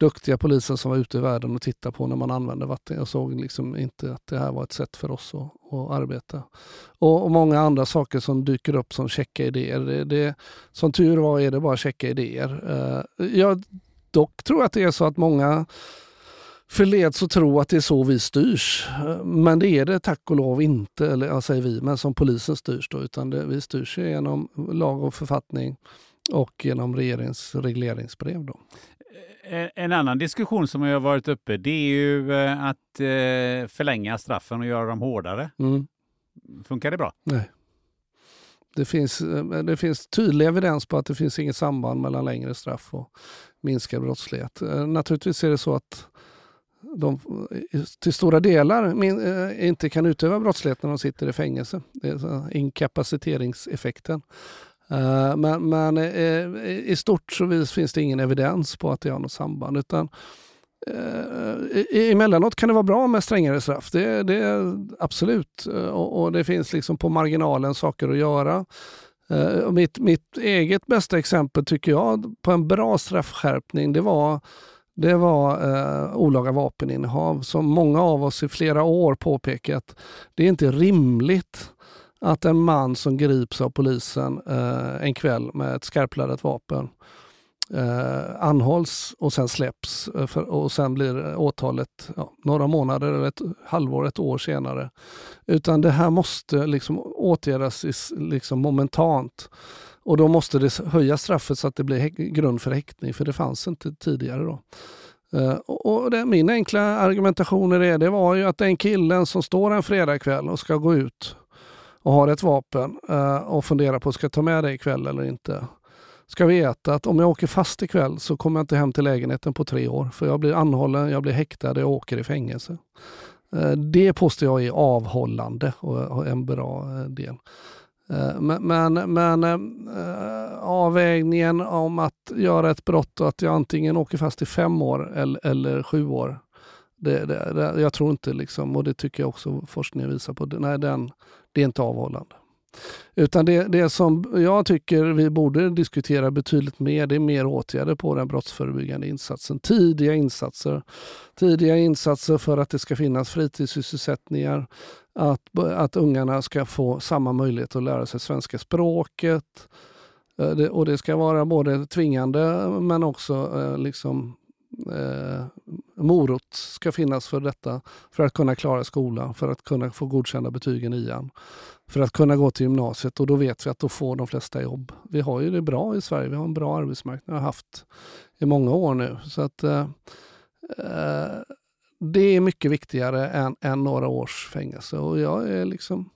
[SPEAKER 1] duktiga poliser som var ute i världen och tittade på när man använde vatten. Jag såg liksom inte att det här var ett sätt för oss att, att arbeta. Och, och, många andra saker som dyker upp som checka idéer. Det, det, som tur var är det bara checka idéer. jag Dock tror jag att det är så att många förleds att tro att det är så vi styrs. Men det är det tack och lov inte, eller jag säger vi, men som polisen styrs då, utan det, vi styrs genom lag och författning och genom regeringens regleringsbrev. Då.
[SPEAKER 3] En annan diskussion som har varit uppe det är ju eh, att eh, förlänga straffen och göra dem hårdare. Mm. Funkar det bra?
[SPEAKER 1] Nej. Det finns, eh, det finns tydlig evidens på att det finns inget samband mellan längre straff och minskad brottslighet. Eh, naturligtvis är det så att de eh, till stora delar eh, inte kan utöva brottslighet när de sitter i fängelse. Det är inkapaciteringseffekten. Men, men i stort så finns det ingen evidens på att det har något samband. Utan emellanåt kan det vara bra med strängare straff. Det, det absolut. Och, och, det finns liksom på marginalen saker att göra. Uh, mitt, mitt eget bästa exempel tycker jag på en bra straffskärpning det var det var uh, olaga vapeninnehav som många av oss i flera år påpekat. Det är inte rimligt att en man som grips av polisen uh, en kväll med ett skarpladdat vapen eh, anhålls och sen släpps eh, för, och sen blir åtalet ja, några månader eller ett halvår, ett år senare. Utan det här måste liksom åtgärdas liksom momentant. Och då måste det höja straffet så att det blir grund för häktning, för det fanns inte tidigare. då. Uh, och det, min enkla argumentation i det, det var ju att den killen som står en fredagkväll och ska gå ut och har ett vapen uh, och funderar på ska ta med det ikväll eller inte ska veta att om jag åker fast ikväll så kommer jag inte hem till lägenheten på tre år. För jag blir anhållen, jag blir häktad, jag åker i fängelse. Eh, det påstår jag är avhållande och en bra eh, del. Eh, men, men, men avvägningen om att göra ett brott och att jag antingen åker fast i fem år eller, eller sju år. Det, det, det, jag tror inte, liksom, och det tycker jag också forskningen visar på, nej, den, det är inte avhållande. Utan det, det som jag tycker vi borde diskutera betydligt mer, det är mer åtgärder på den brottsförebyggande insatsen. Tidiga insatser. Tidiga insatser för att det ska finnas fritidssysselsättningar, att, att ungarna ska få samma möjlighet att lära sig svenska språket. Eh, det, och det ska vara både tvingande men också eh, liksom eh, morot ska finnas för detta för att kunna klara skolan, för att kunna få godkända betygen i nian för att kunna gå till gymnasiet och då vet vi att då får de flesta jobb. Vi har ju det bra i Sverige, vi har en bra arbetsmarknad, har haft i många år nu. Så att eh, eh, det är mycket viktigare än, än, några års fängelse och jag är liksom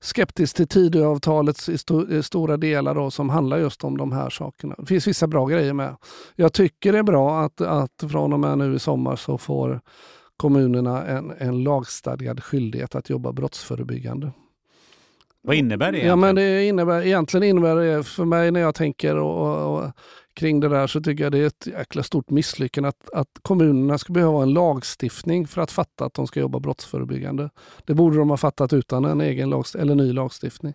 [SPEAKER 1] skeptisk till Tidöavtalets i, sto, i stora delar då, som handlar just om de här sakerna. Det finns vissa bra grejer med. Jag tycker det är bra att, att från och med nu i sommar så får kommunerna en, en lagstadgad skyldighet att jobba brottsförebyggande.
[SPEAKER 3] Vad innebär det?
[SPEAKER 1] Egentligen? Ja, men det innebär, egentligen innebär det för mig när jag tänker och, och, kring det där så tycker jag det är ett jäkla stort misslyckande att, att kommunerna ska behöva en lagstiftning för att fatta att de ska jobba brottsförebyggande. Det borde de ha fattat utan en egen lag, eller ny lagstiftning.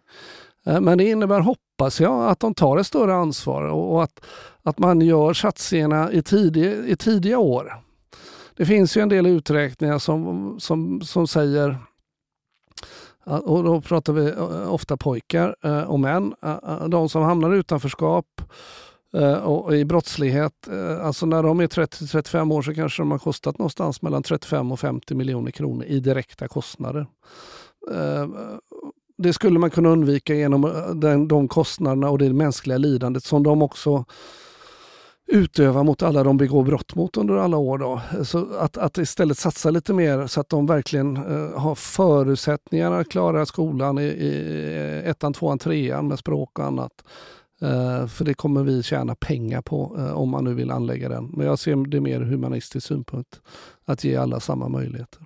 [SPEAKER 1] Eh, men det innebär, hoppas jag, att de tar ett större ansvar och, och att, att man gör satsningarna i, tidig, i tidiga år. Det finns ju en del uträkningar som, som, som säger och då pratar vi eh, ofta pojkar eh, och män. Eh, de som hamnar i utanförskap och i brottslighet, alltså när de är 30-35 år så kanske de har kostat någonstans mellan 35 och 50 miljoner kronor i direkta kostnader. Det skulle man kunna undvika genom den, de kostnaderna och det mänskliga lidandet som de också utöva mot alla de begår brott mot under alla år. Då. Så att, att istället satsa lite mer så att de verkligen eh, har förutsättningar att klara skolan i, i ettan, tvåan, trean med språk och annat. Eh, för det kommer vi tjäna pengar på eh, om man nu vill anlägga den. Men jag ser det mer humanistisk synpunkt. Att ge alla samma möjligheter.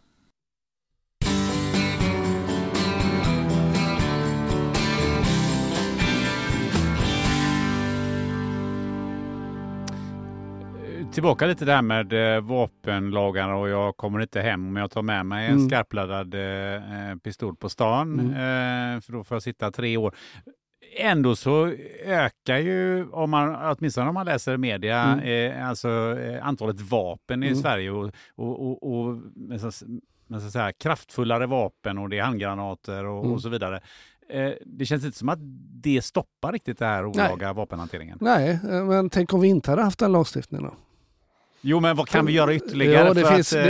[SPEAKER 3] Tillbaka lite där med eh, vapenlagarna och jag kommer inte hem om jag tar med mig en mm. skarpladdad eh, eh, pistol på stan. Mm. Eh, för då får jag sitta tre år. Ändå så ökar ju, om man, åtminstone om man läser media, mm. eh, alltså eh, antalet vapen i mm. Sverige och, och, och, och med så säga, kraftfullare vapen och det är handgranater och, mm. och så vidare det känns inte som att det stoppar riktigt det här olaga Nej. vapenhanteringen.
[SPEAKER 1] Nej, men tänk om vi inte hade haft den lagstiftningen då?
[SPEAKER 3] Jo, men vad kan vi göra ytterligare? Ja,
[SPEAKER 1] det,
[SPEAKER 3] finns,
[SPEAKER 1] att,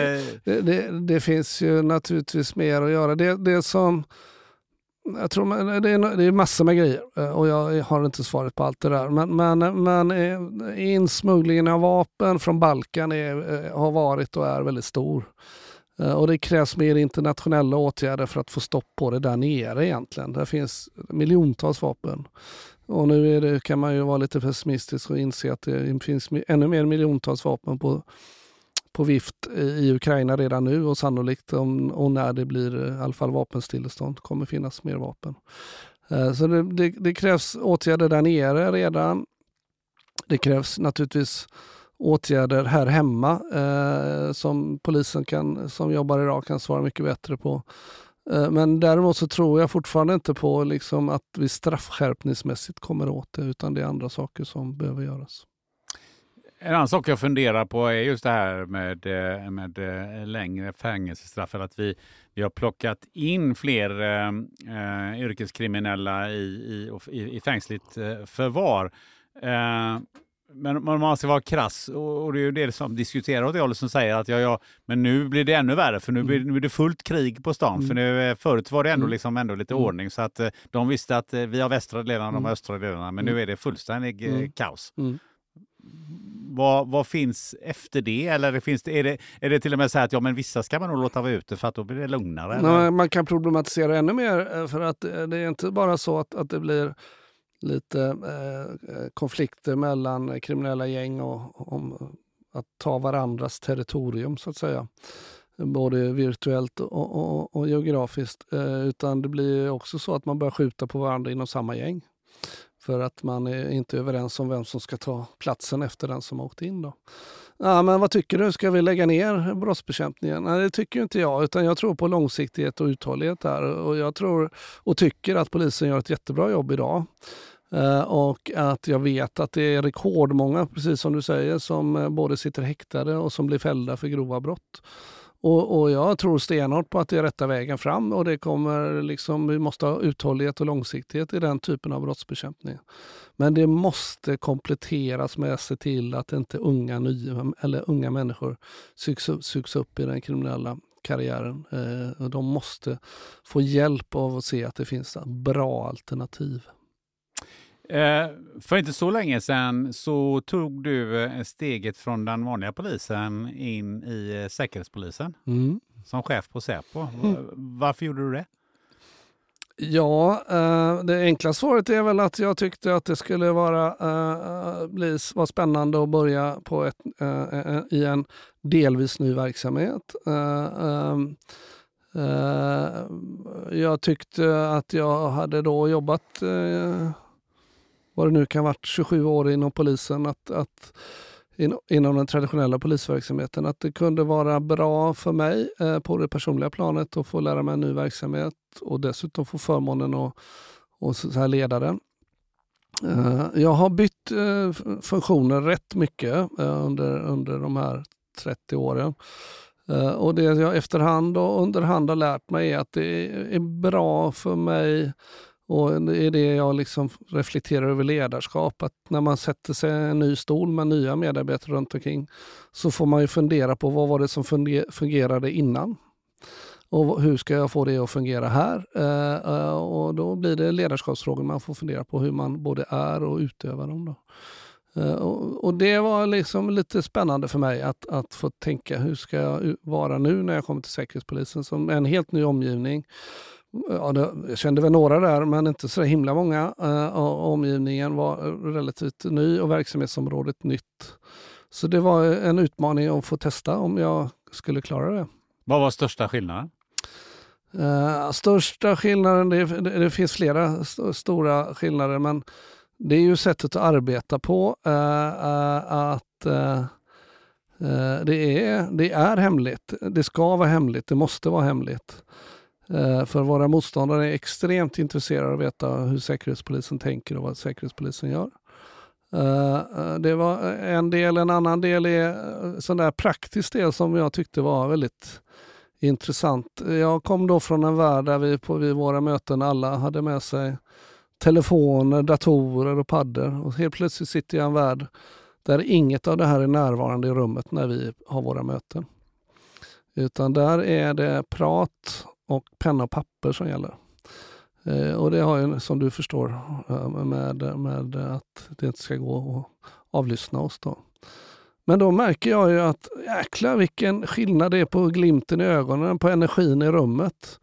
[SPEAKER 1] det, det, det, finns ju naturligtvis mer att göra. Det, det som... Jag tror det är, det är massor med grejer eh, och jag har inte svaret på allt det där. Men, men, men eh, insmugglingen av vapen från Balkan är, eh, har varit och är väldigt stor. Och det krävs mer internationella åtgärder för att få stopp på det där nere egentligen. Det finns miljontals vapen. Och nu det, kan man ju vara lite pessimistisk och inse att det finns ännu mer miljontals vapen på, på vift i Ukraina redan nu och sannolikt om och när det blir eh, i alla fall vapenstillestånd kommer finnas mer vapen. Eh, så det, det, det, krävs åtgärder där nere redan. Det krävs naturligtvis åtgärder här hemma eh, som polisen kan, som jobbar idag kan svara mycket bättre på. Eh, men däremot så tror jag fortfarande inte på liksom att vi straffskärpningsmässigt kommer åt det, utan det är andra saker som behöver göras.
[SPEAKER 3] En annan sak jag funderar på är just det här med, eh, med eh, längre fängelsestraff. Att vi, vi har plockat in fler eh, yrkeskriminella i, i, i fängsligt förvar. Eh, men om man ska vara krass, och det är ju det som diskuterar åt det hållet som säger att ja, ja, men nu blir det ännu värre för nu blir, mm. nu blir det fullt krig på stan. Mm. För nu, eh, förut var det ändå, mm. liksom ändå lite mm. ordning så att eh, de visste att eh, vi har västra delarna, de har mm. östra delarna, men nu är det fullständig mm. kaos. Vad, vad, finns efter det? Eller finns det, är, det, är det till och med så att ja, men vissa ska man nog låta vara ute för att då blir det lugnare?
[SPEAKER 1] Nej, man kan problematisera ännu mer för att det är inte bara så att, att det blir lite eh, eh konflikter mellan kriminella gäng och om att ta varandras territorium så att säga. Både virtuellt och, och, och geografiskt. Eh, utan det blir också så att man börjar skjuta på varandra inom samma gäng. För att man är inte överens om vem som ska ta platsen efter den som har åkt in. Då. Ja, men vad tycker du? Ska vi lägga ner brottsbekämpningen? Nej, det tycker inte jag. Utan jag tror på långsiktighet och uthållighet där. Och jag tror och tycker att polisen gör ett jättebra jobb idag. Eh, och att jag vet att det är rekordmånga, precis som du säger, som eh, både sitter häktade och som blir fällda för grova brott. Och, och, jag tror stenhårt på att det är rätta vägen fram och det kommer liksom, vi måste ha uthållighet och långsiktighet i den typen av brottsbekämpning. Men det måste kompletteras med att se till att inte unga, nya, eller unga människor sugs, sugs upp i den kriminella karriären. Eh, de måste få hjälp av att se att det finns bra alternativ.
[SPEAKER 3] Eh, för inte så länge sedan så tog du eh, steget från den vanliga polisen in i eh, Säkerhetspolisen mm. som chef på Säpo. Mm. Varför gjorde du det?
[SPEAKER 1] Ja, det enkla svaret är väl att jag tyckte att det skulle vara, bli, vara spännande att börja på ett, i en delvis ny verksamhet. Jag tyckte att jag hade då jobbat vad det nu kan varit, 27 år inom polisen, att, att in, inom den traditionella polisverksamheten, att det kunde vara bra för mig eh, på det personliga planet att få lära mig en ny verksamhet och dessutom få förmånen att och så här leda den. Eh, jag har bytt eh, funktioner rätt mycket eh, under, under de här 30 åren. Eh, och det jag efterhand och underhand har lärt mig är att det är bra för mig och det är det jag liksom reflekterar över ledarskap, att när man sätter sig i en ny stol med nya medarbetare runt omkring så får man ju fundera på vad var det som fungerade innan? Och hur ska jag få det att fungera här? Eh, eh, och då blir det ledarskapsfrågor man får fundera på hur man både är och utövar dem. Då. Eh, och, det var liksom lite spännande för mig att, att få tänka hur ska jag vara nu när jag kommer till Säkerhetspolisen som en helt ny omgivning Ja, det, jag kände väl några där, men inte så himla många. Uh, omgivningen var relativt ny och verksamhetsområdet nytt. Så det var en utmaning att få testa om jag skulle klara det.
[SPEAKER 3] Vad var största skillnaden?
[SPEAKER 1] Uh, största skillnaden, det, det, det finns flera st stora skillnader, men det är ju sättet att arbeta på. Uh, att det, är, det är hemligt. Det ska vara hemligt. Det måste vara hemligt. Eh, för våra motståndare är extremt intresserade av att veta hur Säkerhetspolisen tänker och vad Säkerhetspolisen gör. Eh, eh, det var en del. En annan del är sån där praktisk del som jag tyckte var väldigt intressant. Jag kom då från en värld där vi på vid våra möten alla hade med sig telefoner, datorer och paddor. Och helt plötsligt sitter jag i en värld där inget av det här är närvarande i rummet när vi har våra möten. Utan där är det prat och penna och papper som gäller. Eh, och det har ju som du förstår eh, med, med att det inte ska gå att avlyssna oss. Då. Men då märker jag ju att jäklar vilken skillnad det är på glimten i ögonen, på energin i rummet.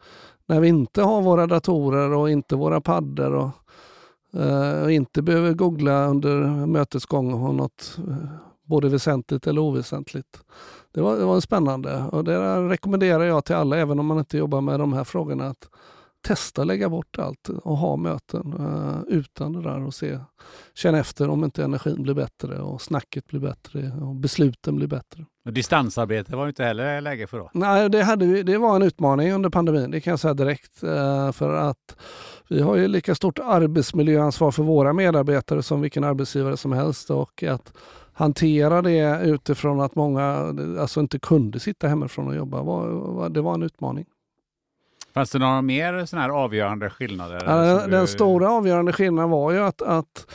[SPEAKER 1] När vi inte har våra datorer och inte våra paddor och, eh, och inte behöver googla under mötets gång och något eh, både väsentligt eller oväsentligt. Det var, det var spännande och det rekommenderar jag till alla, även om man inte jobbar med de här frågorna, att testa lägga bort allt och ha möten uh, utan det där och se, känna efter om inte energin blir bättre och snacket blir bättre och besluten blir bättre.
[SPEAKER 3] Och distansarbete var inte heller läge för då?
[SPEAKER 1] Nej, det, hade vi, det var en utmaning under pandemin, det kan jag säga direkt. Uh, för att vi har ju lika stort arbetsmiljöansvar för våra medarbetare som vilken arbetsgivare som helst och att hantera det utifrån att många alltså inte kunde sitta hemifrån och jobba. Var, det var en utmaning.
[SPEAKER 3] Fanns det några mer sådana här avgörande skillnader?
[SPEAKER 1] Ja, den du... stora avgörande skillnaden var ju att, att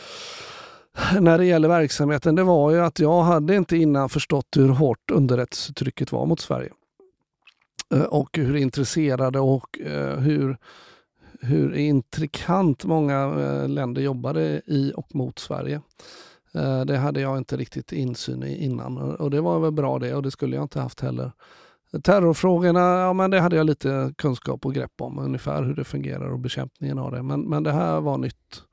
[SPEAKER 1] när det gäller verksamheten, det var ju att jag hade inte innan förstått hur hårt underrättelsetrycket var mot Sverige. Eh, och hur intresserade och eh, hur, hur intrikant många eh, länder jobbade i och mot Sverige. Eh, det hade jag inte riktigt insyn i innan och det var väl bra det och det skulle jag inte haft heller. Terrorfrågorna, ja men det hade jag lite kunskap och grepp om ungefär hur det fungerar och bekämpningen av det. Men, men det här var nytt.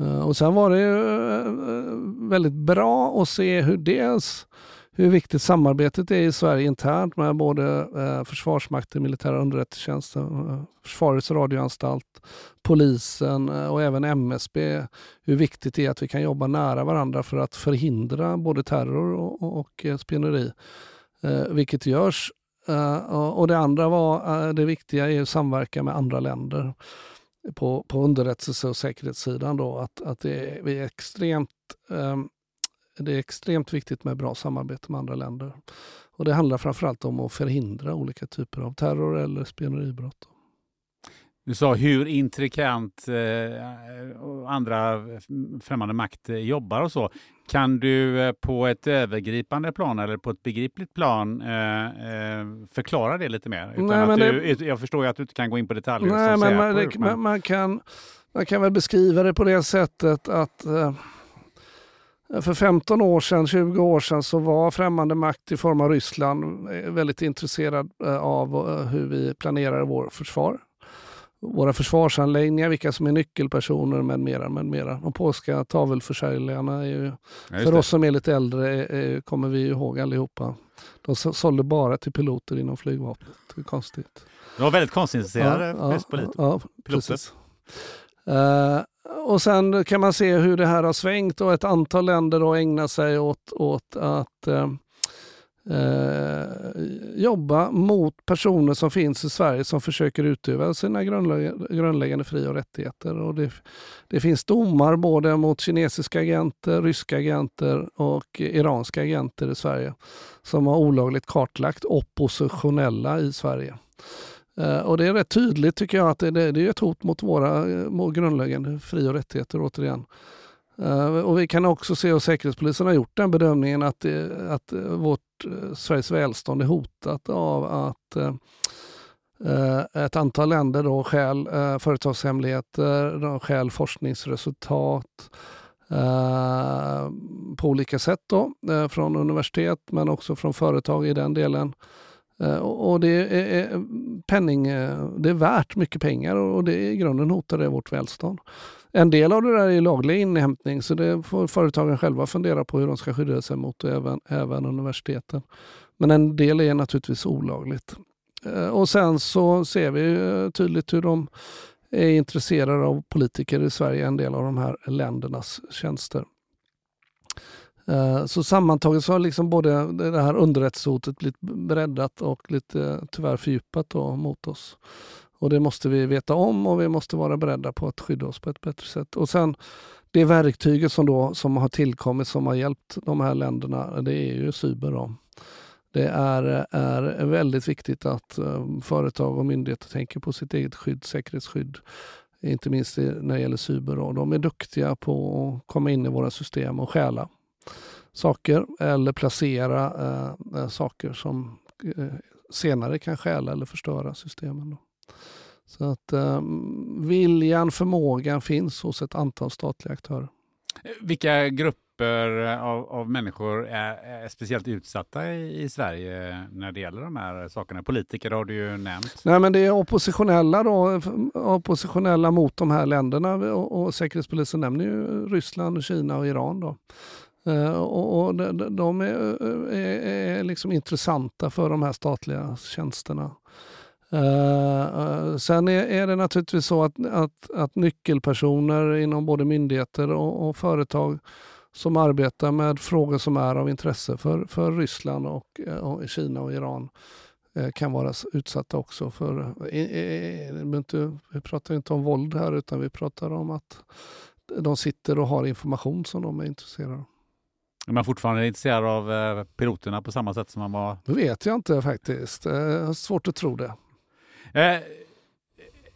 [SPEAKER 1] Eh, och sen var det ju eh, väldigt bra att se hur dels hur viktigt samarbetet är i Sverige internt med både eh, Försvarsmakten, militära underrättelsetjänsten, eh, Försvarets radioanstalt, polisen eh, och även MSB. Hur viktigt det är att vi kan jobba nära varandra för att förhindra både terror och, och, och eh, spioneri. Eh, vilket görs. Eh, och det andra var det viktiga är att samverka med andra länder på, på underrättelse och säkerhetssidan. Då, att, att det är, vi är extremt ehm, det är extremt viktigt med bra samarbete med andra länder. Och det handlar framförallt om att förhindra olika typer av terror eller spioneribrott.
[SPEAKER 3] Du sa hur intrikant eh, andra främmande makt jobbar och så. Kan du eh, på ett övergripande plan eller på ett begripligt plan eh, eh förklara det lite mer? Utan Nej, att du, det... Jag förstår ju att du inte kan gå in på detaljer.
[SPEAKER 1] Nej, men man, det, men... Man, kan, man kan väl beskriva det på det sättet att eh, för 15 år sedan, 20 år sedan så var främmande makt i form av Ryssland eh, väldigt intresserad av hur vi planerar vårt försvar våra försvarsanläggningar, vilka som är nyckelpersoner med mera. Med mera. De polska tavelförsäljarna, är ju, ja, för oss som är lite äldre, är, kommer vi ihåg allihopa. De sålde bara till piloter inom flygvapnet. Det är konstigt.
[SPEAKER 3] De var väldigt konstintresserade ja, ja, piloter.
[SPEAKER 1] Ja. Uh, och sen kan man se hur det här har svängt och ett antal länder då ägnar sig åt, åt att uh, eh, jobba mot personer som finns i Sverige som försöker utöva sina grundläggande fri och rättigheter. Och det, det finns domar både mot kinesiska agenter, ryska agenter och iranska agenter i Sverige som har olagligt kartlagt oppositionella i Sverige. Eh, och det är rätt tydligt tycker jag att det, det, det är ett hot mot våra eh, mot grundläggande fri och rättigheter återigen. Eh, och vi kan också se, och Säkerhetspolisen har gjort den bedömningen, att, att vårt, Sveriges välstånd är hotat av att ett antal länder då skäl företagshemligheter, de skäl forskningsresultat på olika sätt då, från universitet men också från företag i den delen. Eh, och det är penning, eh, det är värt mycket pengar och det i grunden hotar det vårt välstånd. En del av det där är laglig inhämtning så det får företagen själva fundera på hur de ska skydda sig mot och även, även universiteten. Men en del är naturligtvis olagligt. Eh, och sen så ser vi tydligt hur de är intresserade av politiker i Sverige, en del av de här ländernas tjänster. Eh, så sammantaget så har liksom både det här underrättelsehotet blivit breddat och lite eh, tyvärr fördjupat mot oss. Och det måste vi veta om och vi måste vara beredda på att skydda oss på ett bättre sätt. Och sen det verktyget som, då, som har tillkommit som har hjälpt de här länderna, det är ju cyber. Då. Det är, är väldigt viktigt att eh, företag och myndigheter tänker på sitt eget skydd, säkerhetsskydd. Inte minst när det gäller cyber. Då. De är duktiga på att komma in i våra system och stjäla saker eller placera uh, saker som uh, senare kan stjäla eller förstöra systemen. Då. Så att um, viljan, förmågan finns hos ett antal statliga aktörer.
[SPEAKER 3] Vilka grupper av, av människor är, är, speciellt utsatta i, i, Sverige när det gäller de här sakerna? Politiker har du ju nämnt.
[SPEAKER 1] Nej, men det är oppositionella, då, oppositionella mot de här länderna och, och Säkerhetspolisen nämner ju Ryssland, Kina och Iran. Då. Eh, och, och de, de är, eh, är, är liksom intressanta för de här statliga tjänsterna. Uh, sen är, är, det naturligtvis så att, att, att nyckelpersoner inom både myndigheter och, och, företag som arbetar med frågor som är av intresse för, för Ryssland och, och Kina och Iran kan vara utsatta också för... inte, vi pratar inte om våld här utan vi pratar om att de sitter och har information som de är intresserade av.
[SPEAKER 3] Är man fortfarande intresserad av piloterna på samma sätt som man var?
[SPEAKER 1] Det vet jag inte faktiskt. Jag har svårt att tro det.
[SPEAKER 3] Eh,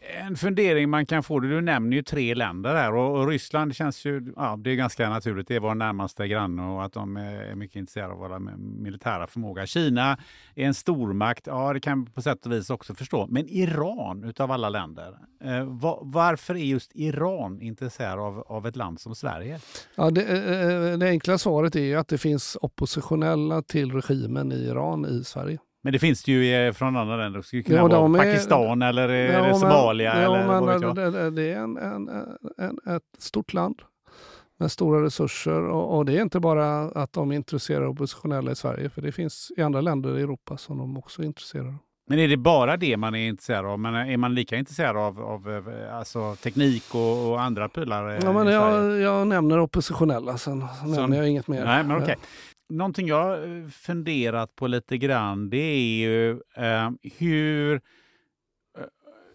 [SPEAKER 3] en fundering man kan få, du nämner ju tre länder här och, och, Ryssland känns ju, ja det är ganska naturligt, det är vår närmaste granne och att de eh, är mycket intresserade av våra militära förmåga. Kina är en stormakt, ja det kan på sätt och vis också förstå, men Iran utav alla länder, eh, var, varför är just Iran intresserad av, av ett land som Sverige?
[SPEAKER 1] Ja, det, eh, det enkla svaret är ju att det finns oppositionella till regimen i Iran i Sverige.
[SPEAKER 3] Men det finns det ju från andra länder. Det skulle kunna ja, vara Pakistan är, eller ja, Somalia. Ja, eller men vad
[SPEAKER 1] det, det, är en, en, en, ett stort land med stora resurser. Och, och, det är inte bara att de är intresserade av oppositionella i Sverige, för det finns i andra länder i Europa som de också är intresserade av.
[SPEAKER 3] Men är det bara det man är intresserad av? Men är man lika intresserad av, av alltså, teknik och, och andra prylar?
[SPEAKER 1] Ja, men jag, jag nämner oppositionella, sen nämner jag inget mer.
[SPEAKER 3] Nej, men okay någonting jag eh, funderat på lite grann, det är ju eh, hur eh,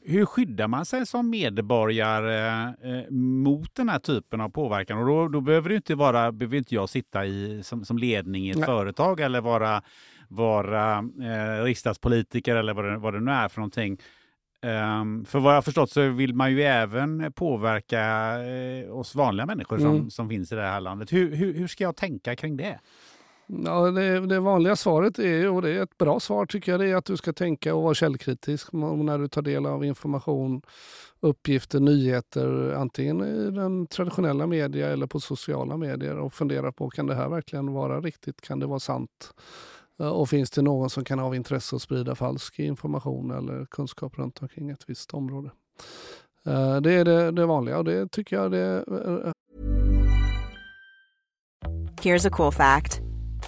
[SPEAKER 3] hur skyddar man sig som medborgare eh, mot den här typen av påverkan? Och då, då behöver, det inte vara, behöver inte jag sitta i, som, som ledning i ett Nej. företag eller vara, vara eh, riksdagspolitiker eller vad det, vad det nu är för någonting. Um, för vad jag förstått så vill man ju även påverka eh, oss vanliga människor som, mm. som finns i det här landet. Hur, hur, hur ska jag tänka kring det?
[SPEAKER 1] Ja, det, det, vanliga svaret är, och det är ett bra svar tycker jag, det är att du ska tänka och vara källkritisk när du tar del av information, uppgifter, nyheter, antingen i den traditionella media eller på sociala medier och fundera på kan det här verkligen vara riktigt? Kan det vara sant? Eh, och finns det någon som kan ha intresse att sprida falsk information eller kunskap runt omkring ett visst område? Eh, det är det, det vanliga och det tycker jag det eh,
[SPEAKER 4] Here's a cool fact.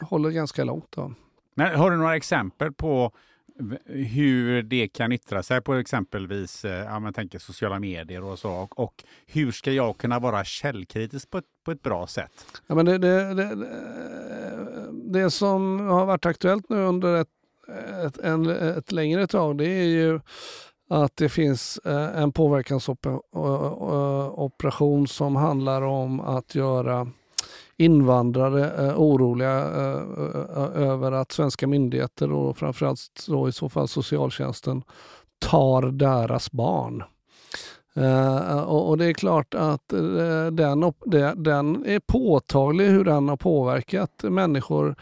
[SPEAKER 1] Håller ganska långt då.
[SPEAKER 3] Men har du några exempel på hur det kan yttra sig på exempelvis eh, ja, man tänker sociala medier och så. Och, och, hur ska jag kunna vara källkritisk på ett, på ett bra sätt?
[SPEAKER 1] Ja, men det, det, det, det som har varit aktuellt nu under ett, ett, en, ett längre tag det är ju att det finns eh, en påverkansoperation som handlar om att göra invandrare eh, oroliga eh, över att svenska myndigheter och framförallt då i så fall socialtjänsten tar deras barn. Uh, och, och, det är klart att uh, den, den är påtaglig hur den har påverkat människor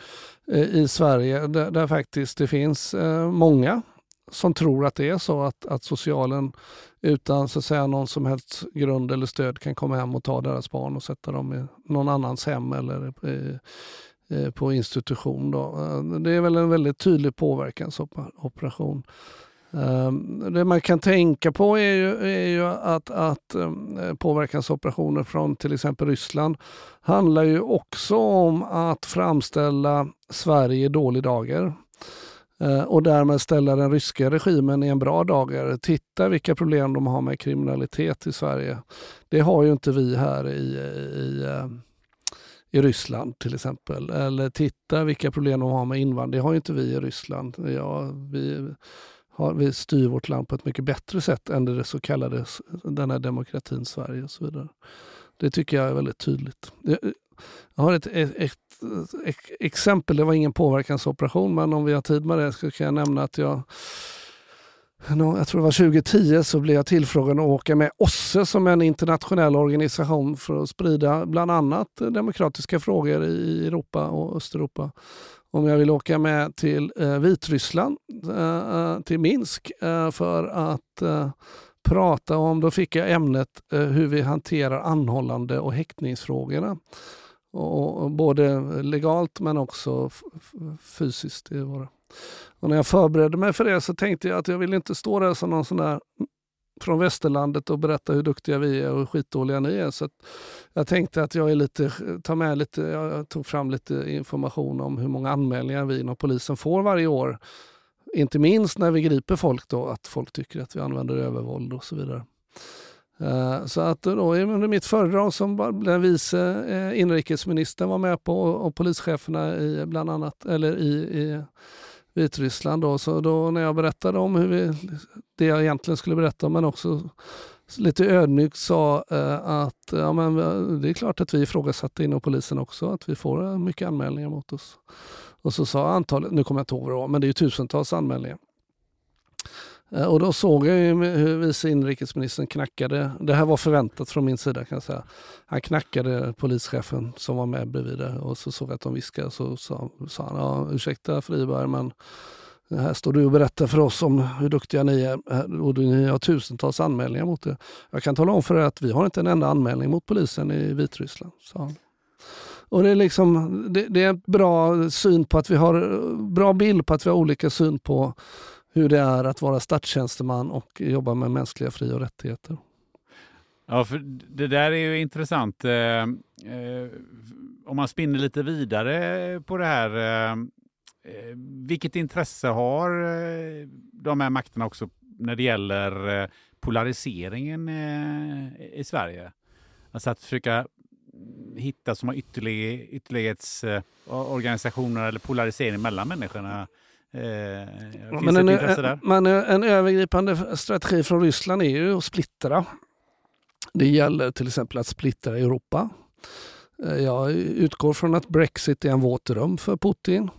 [SPEAKER 1] uh, i Sverige där, där, faktiskt det finns många som tror att det är så att, att socialen utan så att säga någon som helst grund eller stöd kan komma hem och ta deras barn och sätta dem i någon annans hem eller på institution. Då. Eh, det är väl en väldigt tydlig påverkansoperation. Ehm, det man kan tänka på är ju, är ju att, att ehm, påverkansoperationer från till exempel Ryssland handlar ju också om att framställa Sverige i dålig dager. Eh, och därmed ställa den ryska regimen i en bra dager. Titta vilka problem de har med kriminalitet i Sverige. Det har ju inte vi här i, i, eh, i Ryssland till exempel. Eller titta vilka problem de har med invandring. Det har ju inte vi i Ryssland. Ja, vi, har, vi styr vårt land på ett mycket bättre sätt än det så kallade den här demokratin Sverige och så vidare. Det tycker jag är väldigt tydligt. Jag har ett, ett, ett, exempel, det var ingen påverkansoperation, men om vi har tid med det så kan jag nämna att jag jag tror det var 2010 så blev jag tillfrågad att åka med OSSE som är en internationell organisation för att sprida bland annat demokratiska frågor i Europa och Östeuropa. Om jag vill åka med till eh, Vitryssland, eh, eh till Minsk, eh, för att eh, prata om, då fick jag ämnet eh, hur vi hanterar anhållande och häktningsfrågorna. Och, och både legalt men också fysiskt. Det var Och när jag förberedde mig för det så tänkte jag att jag vill inte stå där som någon sån där från västerlandet och berätta hur duktiga vi är och hur skitdåliga ni är. Så jag tänkte att jag är lite, tar med lite, jag tog fram lite information om hur många anmälningar vi inom polisen får varje år. Inte minst när vi griper folk då, att folk tycker att vi använder övervåld och så vidare. Eh, så att eh, då under mitt föredrag som den vice eh, inrikesministern var med på och polischeferna i bland annat, eller i, i Vitryssland då. Så då när jag berättade om hur vi, det jag egentligen skulle berätta om men också lite ödmjukt sa att ja, men det är klart att vi ifrågasatte inom polisen också att vi får mycket anmälningar mot oss. Och så sa antalet, nu kommer jag inte ihåg vad det var, men det är tusentals anmälningar. Eh, och då såg jag hur vice inrikesministern knackade, det här var förväntat från min sida kan jag säga. Han knackade polischefen som var med bredvid det och så såg jag att de viskade så sa, sa han, ja, ursäkta Friberg men här står du och berättar för oss om hur duktiga ni är och ni har tusentals anmälningar mot er. Jag kan tala om för er att vi har inte en enda anmälning mot polisen i Vitryssland, sa han. Och det är, liksom, det, det är en bra syn på att vi har, bra bild på att vi har olika syn på hur det är att vara statstjänsteman och jobba med mänskliga fri och rättigheter.
[SPEAKER 3] Ja, för det där är ju intressant. Eh, eh, om man spinner lite vidare på det här. Eh, eh vilket intresse har eh, de här makterna också när det gäller eh, polariseringen eh, i Sverige? Alltså att försöka hitta som ytterlighetsorganisationer eller polarisering mellan människorna. Eh,
[SPEAKER 1] men en, en, men en övergripande strategi från Ryssland är ju att splittra. Det gäller till exempel att splittra Europa. Eh, jag utgår från att Brexit är en våt dröm för Putin.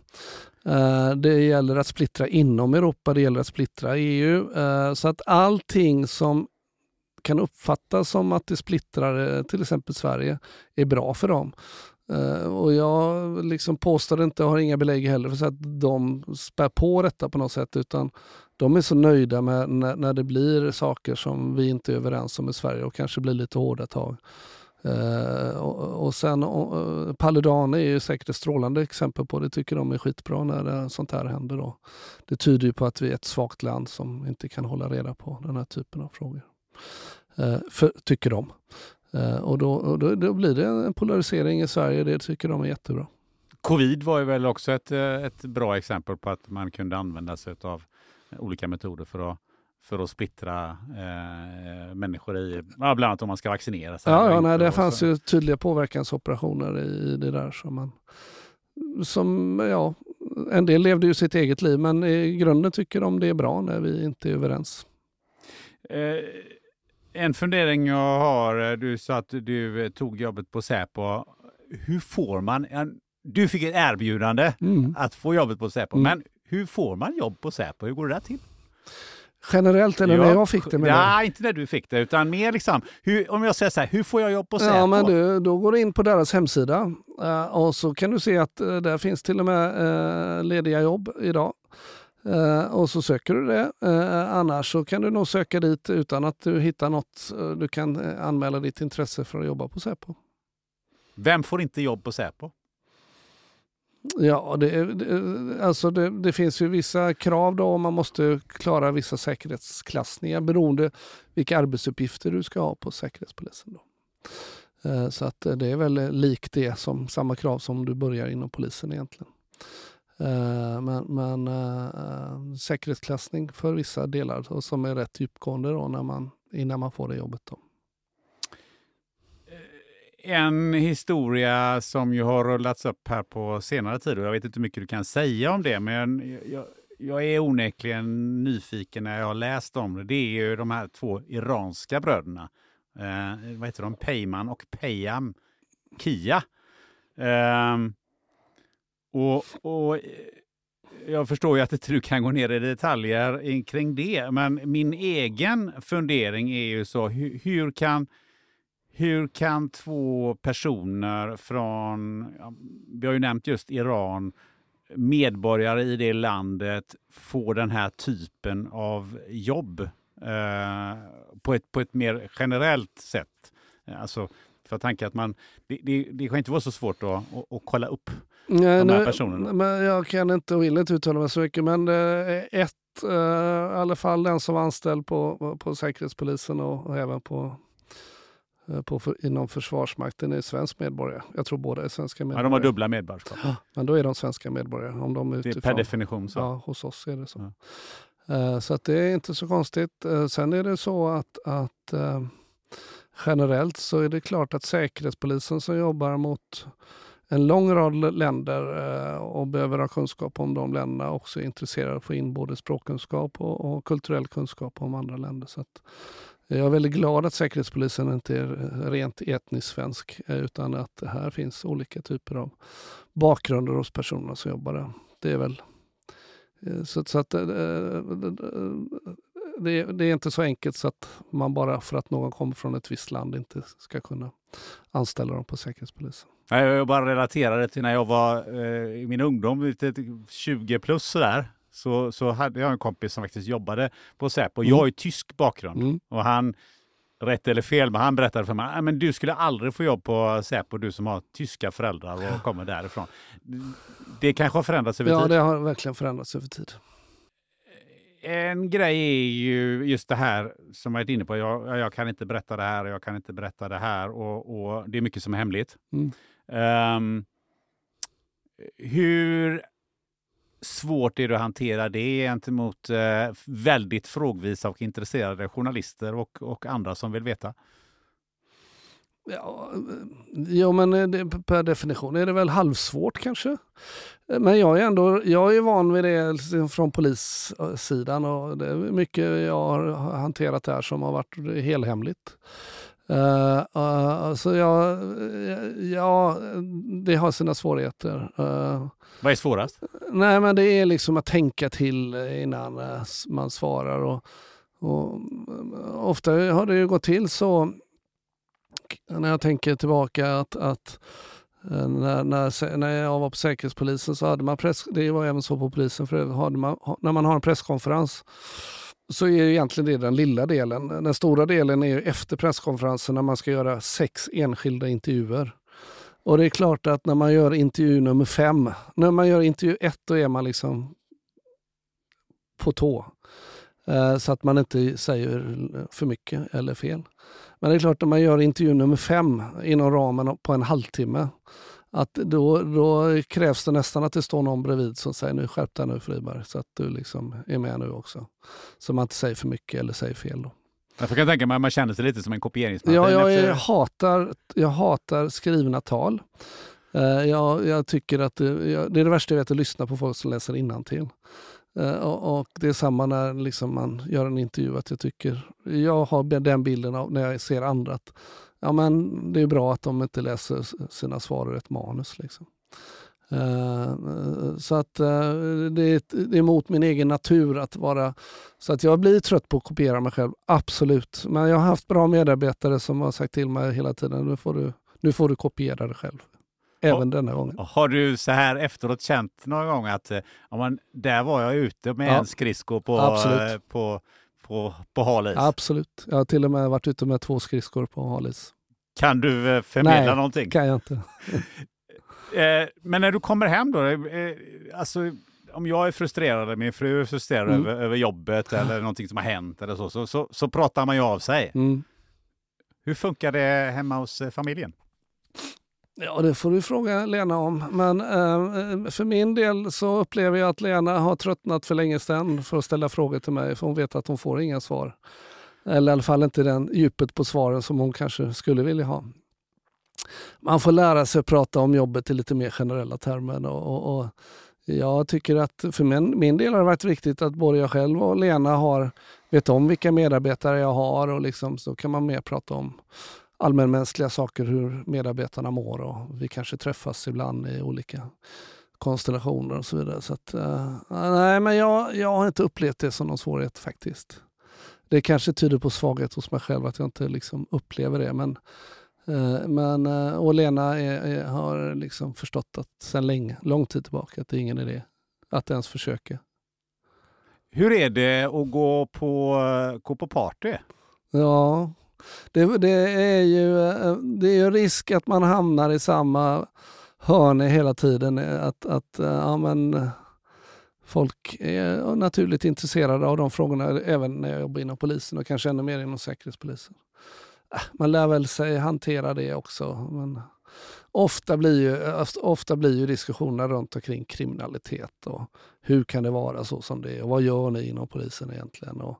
[SPEAKER 1] Eh, det gäller att splittra inom Europa, det gäller att splittra EU. Eh, så att allting som kan uppfattas som att det splittrar till exempel Sverige är bra för dem. Uh, och jag liksom påstår inte, och har inga belägg heller för att de spär på detta på något sätt utan de är så nöjda med när, när, det blir saker som vi inte är överens om i Sverige och kanske blir lite hårda tag. Uh, och, och, sen uh, eh, Paludan är ju säkert ett strålande exempel på det. tycker de är skitbra när det, sånt här händer. Då. Det tyder ju på att vi är ett svagt land som inte kan hålla reda på den här typen av frågor. Uh, för, tycker de. Eh, och då, och då, då, blir det en polarisering i Sverige. Det tycker de är jättebra.
[SPEAKER 3] Covid var ju väl också ett, eh, ett bra exempel på att man kunde använda sig av olika metoder för att för att splittra eh, människor i, bland annat om man ska vaccinera sig.
[SPEAKER 1] Ja, ja nej, det fanns ju tydliga påverkansoperationer i det där. Som, man, som, ja, en del levde ju sitt eget liv men i grunden tycker de det är bra när vi inte är överens.
[SPEAKER 3] Eh, en fundering jag har, eh, du sa att du eh, tog jobbet på Säpo. Hur får man, en, du fick ett erbjudande mm. att få jobbet på Säpo, mm. men hur får man jobb på Säpo? Hur går det där till?
[SPEAKER 1] Generellt eller ja, när jag fick det?
[SPEAKER 3] Med ja, det? inte när du fick det, utan mer liksom, hur, om jag säger så här, hur får jag jobb på Säpo?
[SPEAKER 1] Ja, men du, då går du in på deras hemsida uh, och så kan du se att där finns till och med lediga jobb idag. Uh, och så söker du det. Uh, annars så kan du nog söka dit utan att du hittar något. Uh, du kan anmäla ditt intresse för att jobba på Säpo.
[SPEAKER 3] Vem får inte jobb på Säpo?
[SPEAKER 1] Ja, det, det, alltså det, det, finns ju vissa krav då. Man måste klara vissa säkerhetsklassningar beroende vilka arbetsuppgifter du ska ha på Säkerhetspolisen. Då. Så att det är väl likt det som samma krav som du börjar inom polisen egentligen. Eh, men, men äh, säkerhetsklassning för vissa delar som är rätt djupgående då när man, innan man får det jobbet. Då.
[SPEAKER 3] En historia som ju har rullats upp här på senare tid och jag vet inte hur mycket du kan säga om det men jag, jag är onekligen nyfiken när jag har läst om det. Det är ju de här två iranska bröderna. Eh, vad heter de? Peyman och Peyam Kia. Eh, och, och eh, jag förstår ju att inte du kan gå ner i detaljer kring det, men min egen fundering är ju så, hur, hur kan hur kan två personer från, vi har ju nämnt just Iran, medborgare i det landet få den här typen av jobb eh, på, ett, på ett mer generellt sätt? Alltså, för tanken att man, det, det, det kan inte vara så svårt att, att, att kolla upp Nej, de här personerna?
[SPEAKER 1] Men jag kan inte och vill inte uttala mig så mycket, men eh, ett, eh, i alla fall den som var anställd på, på Säkerhetspolisen och, och även på eh, på, för, inom Försvarsmakten är svensk medborgare. Jag tror båda är svenska medborgare.
[SPEAKER 3] Ja, de har dubbla medborgarskap. Ja,
[SPEAKER 1] men då är de svenska medborgare. Om de är
[SPEAKER 3] det är per definition så.
[SPEAKER 1] Ja, hos oss är det så. Ja. Uh, så att det är inte så konstigt. Uh, sen är det så att, att uh, generellt så är det klart att Säkerhetspolisen som jobbar mot en lång rad länder eh, och behöver ha kunskap om de länderna också är intresserade av att få in både språkkunskap och, och kulturell kunskap om andra länder. Så eh, jag är väldigt glad att Säkerhetspolisen inte är rent etniskt svensk eh, utan att det här finns olika typer av bakgrunder hos personerna som jobbar där. Det är väl så, så att det, det, är inte så enkelt så att man bara för att någon kommer från ett visst land inte ska kunna anställa dem på Säkerhetspolisen.
[SPEAKER 3] Jag bara relaterade till när jag var eh, i min ungdom, 20 plus sådär. Så, så hade jag en kompis som faktiskt jobbade på Säpo. Mm. Jag har ju tysk bakgrund mm. och han, rätt eller fel, men han berättade för mig att du skulle aldrig få jobb på Säpo, du som har tyska föräldrar och kommer därifrån. Det kanske har förändrats över tid?
[SPEAKER 1] Ja, det har verkligen förändrats över tid
[SPEAKER 3] en grej är ju just det här som jag varit inne på. Jag, jag kan inte berätta det här och jag kan inte berätta det här. Och, och det är mycket som är hemligt. Mm. Um, hur svårt är det att hantera det gentemot uh, väldigt frågvisa och intresserade journalister och, och andra som vill veta?
[SPEAKER 1] Ja, eh, ja men eh, det, per definition är det väl halvsvårt kanske. Men jag är ändå jag är van vid det liksom, från polissidan och det är mycket jag har hanterat här som har varit helhemligt. Uh, uh, så ja, ja, det har sina svårigheter. Uh,
[SPEAKER 3] Vad är svårast?
[SPEAKER 1] Nej, men det är liksom att tänka till innan man svarar. Och, och ofta har det ju gått till så när jag tänker tillbaka att, att eh, när, när, när jag var på Säkerhetspolisen så hade man press, det var även så på polisen för hade man, när man har en presskonferens så är egentligen det den lilla delen. Den stora delen är efter presskonferensen när man ska göra sex enskilda intervjuer. Och det är klart att när man gör intervju nummer fem, när man gör intervju ett då är man liksom på tå. Eh, så att man inte säger för mycket eller fel. Men det är klart, när man gör intervju nummer fem inom ramen på en halvtimme, att då, då krävs det nästan att det står någon bredvid som säger nu skärp dig nu Friberg, så att du liksom är med nu också. Så man inte säger för mycket eller säger fel. Då.
[SPEAKER 3] Jag kan tänka mig att man känner sig lite som en kopieringsmaskin.
[SPEAKER 1] Ja, jag, efter... hatar, jag hatar skrivna tal. Uh, jag, jag, tycker att det, jag, det är det värsta jag vet, att lyssna på folk som läser innantill. Uh, och, och, det är samma när liksom man gör en intervju, att jag tycker, jag har den bilden av när jag ser andra att ja, men det är bra att de inte läser sina svar ur ett manus. Liksom. Uh, så att uh, det, är, det är mot min egen natur att vara... Så att jag blir trött på att kopiera mig själv, absolut. Men jag har haft bra medarbetare som har sagt till mig hela tiden, nu får du, nu får du kopiera dig själv även denna gången.
[SPEAKER 3] Har du så här efteråt känt någon gång att ja, eh, man, där var jag ute med ja, en skridsko på, eh, på, på, på halis?
[SPEAKER 1] Absolut. Jag har till och med varit ute med två skridskor på halis.
[SPEAKER 3] Kan du eh, förmedla
[SPEAKER 1] Nej,
[SPEAKER 3] någonting?
[SPEAKER 1] Nej, kan jag inte.
[SPEAKER 3] Men när du kommer hem då, alltså, om jag är frustrerad, min fru är frustrerad mm. över, över jobbet eller någonting som har hänt eller så, så, så, så pratar man ju av sig. Mm. Hur funkar det hemma hos familjen?
[SPEAKER 1] Ja, det får du fråga Lena om. Men eh, för min del så upplever jag att Lena har tröttnat för länge sedan för att ställa frågor till mig, för hon vet att hon får inga svar. Eller i alla fall inte den djupet på svaren som hon kanske skulle vilja ha. Man får lära sig att prata om jobbet i lite mer generella termer. Och, och, och jag tycker att för min, min del har det varit viktigt att både jag själv och Lena har, vet om vilka medarbetare jag har och liksom, så kan man mer prata om allmänmänskliga saker, hur medarbetarna mår och vi kanske träffas ibland i olika konstellationer och så vidare. Så att, uh, nej, men jag, jag har inte upplevt det som någon svårighet faktiskt. Det kanske tyder på svaghet hos mig själv att jag inte liksom upplever det. Men, uh, men uh, och Lena är, är, har liksom förstått att sedan länge, lång tid tillbaka att det är ingen idé att ens försöka.
[SPEAKER 3] Hur är det att gå på, gå på party?
[SPEAKER 1] Ja, det, det, är ju, eh, det är ju risk att man hamnar i samma hörne hela tiden. Eh, att, att eh, ja, men, folk är naturligt intresserade av de frågorna även när jag jobbar inom polisen och kanske ännu mer inom säkerhetspolisen. Äh, man lär väl sig hantera det också. Men ofta blir ju, alltså, ofta blir ju diskussionerna runt omkring kriminalitet och hur kan det vara så som det är och vad gör ni inom polisen egentligen? Och,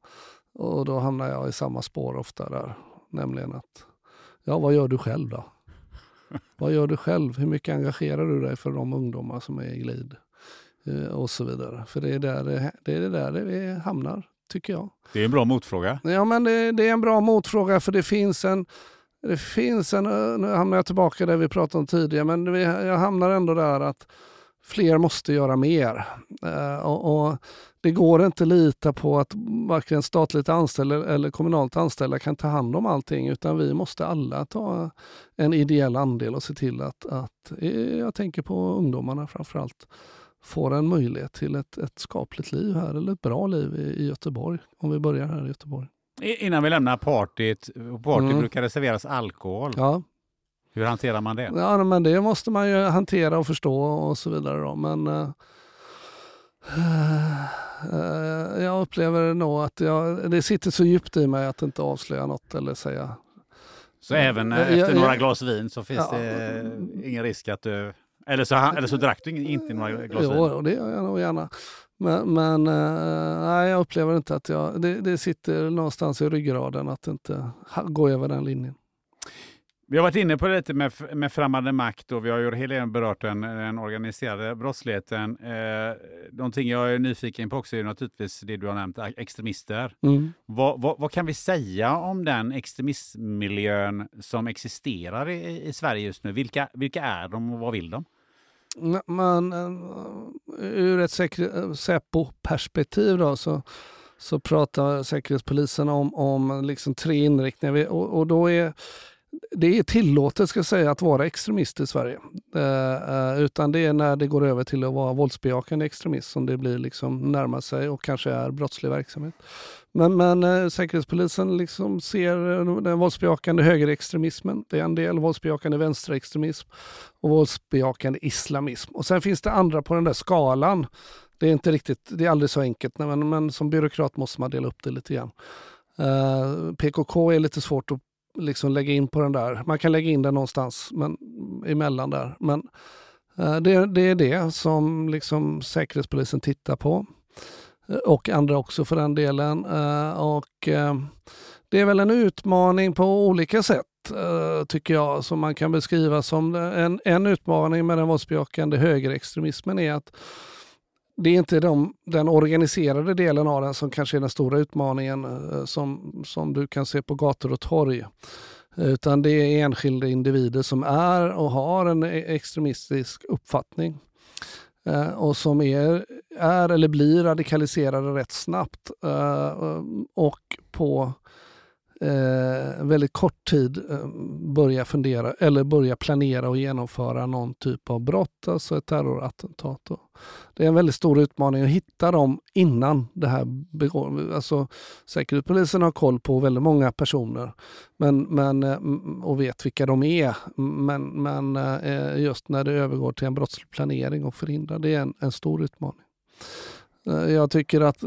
[SPEAKER 1] och då hamnar jag i samma spår ofta där Nämligen att, ja vad gör du själv då? vad gör du själv? Hur mycket engagerar du dig för de ungdomar som är i glid? Eh, och så vidare. För det är där det, det, är där det vi hamnar, tycker jag.
[SPEAKER 3] Det är en bra motfråga.
[SPEAKER 1] Ja, men det, det är en bra motfråga för det finns en det finns en, nu hamnar jag tillbaka där vi pratade om tidigare, men jag hamnar ändå där att fler måste göra mer. Uh, och, och, Det går inte lita på att varken statligt anställda eller kommunalt anställda kan ta hand om allting, utan vi måste alla ta en ideell andel och se till att, att jag tänker på ungdomarna framförallt, får en möjlighet till ett, ett skapligt liv här, eller ett bra liv i, i Göteborg, om vi börjar här i Göteborg.
[SPEAKER 3] Innan vi lämnar partyt, party mm. brukar det serveras alkohol.
[SPEAKER 1] Ja.
[SPEAKER 3] Hur hanterar man det?
[SPEAKER 1] Ja, men det måste man ju hantera och förstå och så vidare. Då. Men uh, uh, jag upplever nog att jag, det sitter så djupt i mig att inte avslöja något eller säga.
[SPEAKER 3] Så även uh, efter jag, några jag, glas vin så finns ja, det ingen risk att du... Eller så, eller så drack du inte några glas vin?
[SPEAKER 1] Jo, det gör jag nog gärna. Men, men nej, jag upplever inte att jag... Det, det sitter någonstans i ryggraden att inte gå över den linjen.
[SPEAKER 3] Vi har varit inne på det lite med, med främmande makt och vi har ju hela berört den, den organiserade brottsligheten. Eh, någonting jag är nyfiken på också är naturligtvis det du har nämnt, extremister. Mm. Vad, vad, vad, kan vi säga om den extremistmiljön som existerar i, i Sverige just nu? Vilka, vilka är de och vad vill de?
[SPEAKER 1] Men, eh, ur ett Säpo-perspektiv då så, så pratar Säkerhetspolisen om, om liksom tre inriktningar. Och, och då är det är tillåtet ska säga att vara extremist i Sverige. Eh, eh, utan det är när det går över till att vara våldsbejakande extremist som det blir liksom närma sig och kanske är brottslig verksamhet. Men, men eh, Säkerhetspolisen liksom ser eh, den våldsbejakande högerextremismen, det är en del, våldsbejakande vänsterextremism och våldsbejakande islamism. Och sen finns det andra på den där skalan. Det är inte riktigt, det är aldrig så enkelt, men, men som byråkrat måste man dela upp det lite grann. Eh, uh, PKK är lite svårt att liksom lägga in på den där. Man kan lägga in den någonstans men, emellan där. Men eh, det, det, är det som liksom Säkerhetspolisen tittar på. Eh, och andra också för den delen. Eh, och eh, det är väl en utmaning på olika sätt eh, tycker jag som man kan beskriva som en, en utmaning med den våldsbejakande högerextremismen är att det är inte de, den organiserade delen av den som kanske är den stora utmaningen eh, som, som du kan se på gator och torg. Utan det är enskilda individer som är och har en e-, extremistisk uppfattning. Eh, och som är, är eller blir radikaliserade rätt snabbt. Eh, och på eh, väldigt kort tid eh, börja fundera eller börja planera och genomföra någon typ av brott, alltså ett terrorattentat. Det är en väldigt stor utmaning att hitta dem innan det här begår. Alltså, Säkerhetspolisen har koll på väldigt många personer men, men, eh, och vet vilka de är. Men, men eh, just när det övergår till en brottslig planering och förhindra, det är en, en stor utmaning. Eh, jag tycker att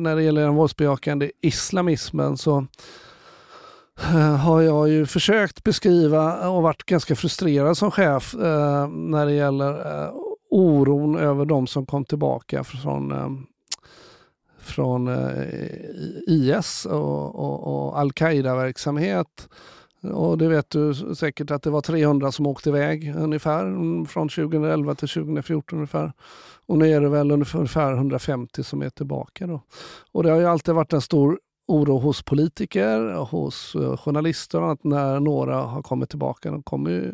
[SPEAKER 1] när det gäller den våldsbejakande islamismen så Eh, har jag ju försökt beskriva och varit ganska frustrerad som chef eh, när det gäller eh, oron över de som kom tillbaka från, eh, från eh, IS och, och, och al-Qaida-verksamhet. Och det vet du säkert att det var 300 som åkte iväg ungefär från 2011 till 2014 ungefär. Och nu är det väl ungefär 150 som är tillbaka. Då. Och det har ju alltid varit en stor oro hos politiker, hos eh, journalister journalister att när några har kommit tillbaka. De kommer ju,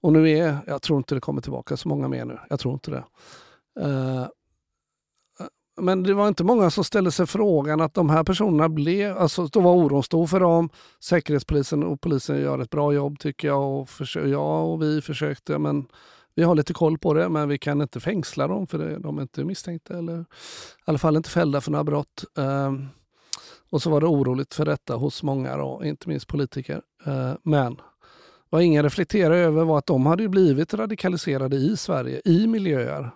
[SPEAKER 1] och nu är, jag tror inte det kommer tillbaka så många mer nu. Jag tror inte det. Uh, men det var inte många som ställde sig frågan att de här personerna blev, alltså då var oron stor för dem. Säkerhetspolisen och polisen gör ett bra jobb tycker jag och jag och vi försökte men vi har lite koll på det men vi kan inte fängsla dem för det, de är inte misstänkta eller i alla fall inte fällda för några brott. Uh, och så var det oroligt för detta hos många, då, inte minst politiker. Eh, men vad ingen reflekterade över var att de hade blivit radikaliserade i Sverige, i miljöer.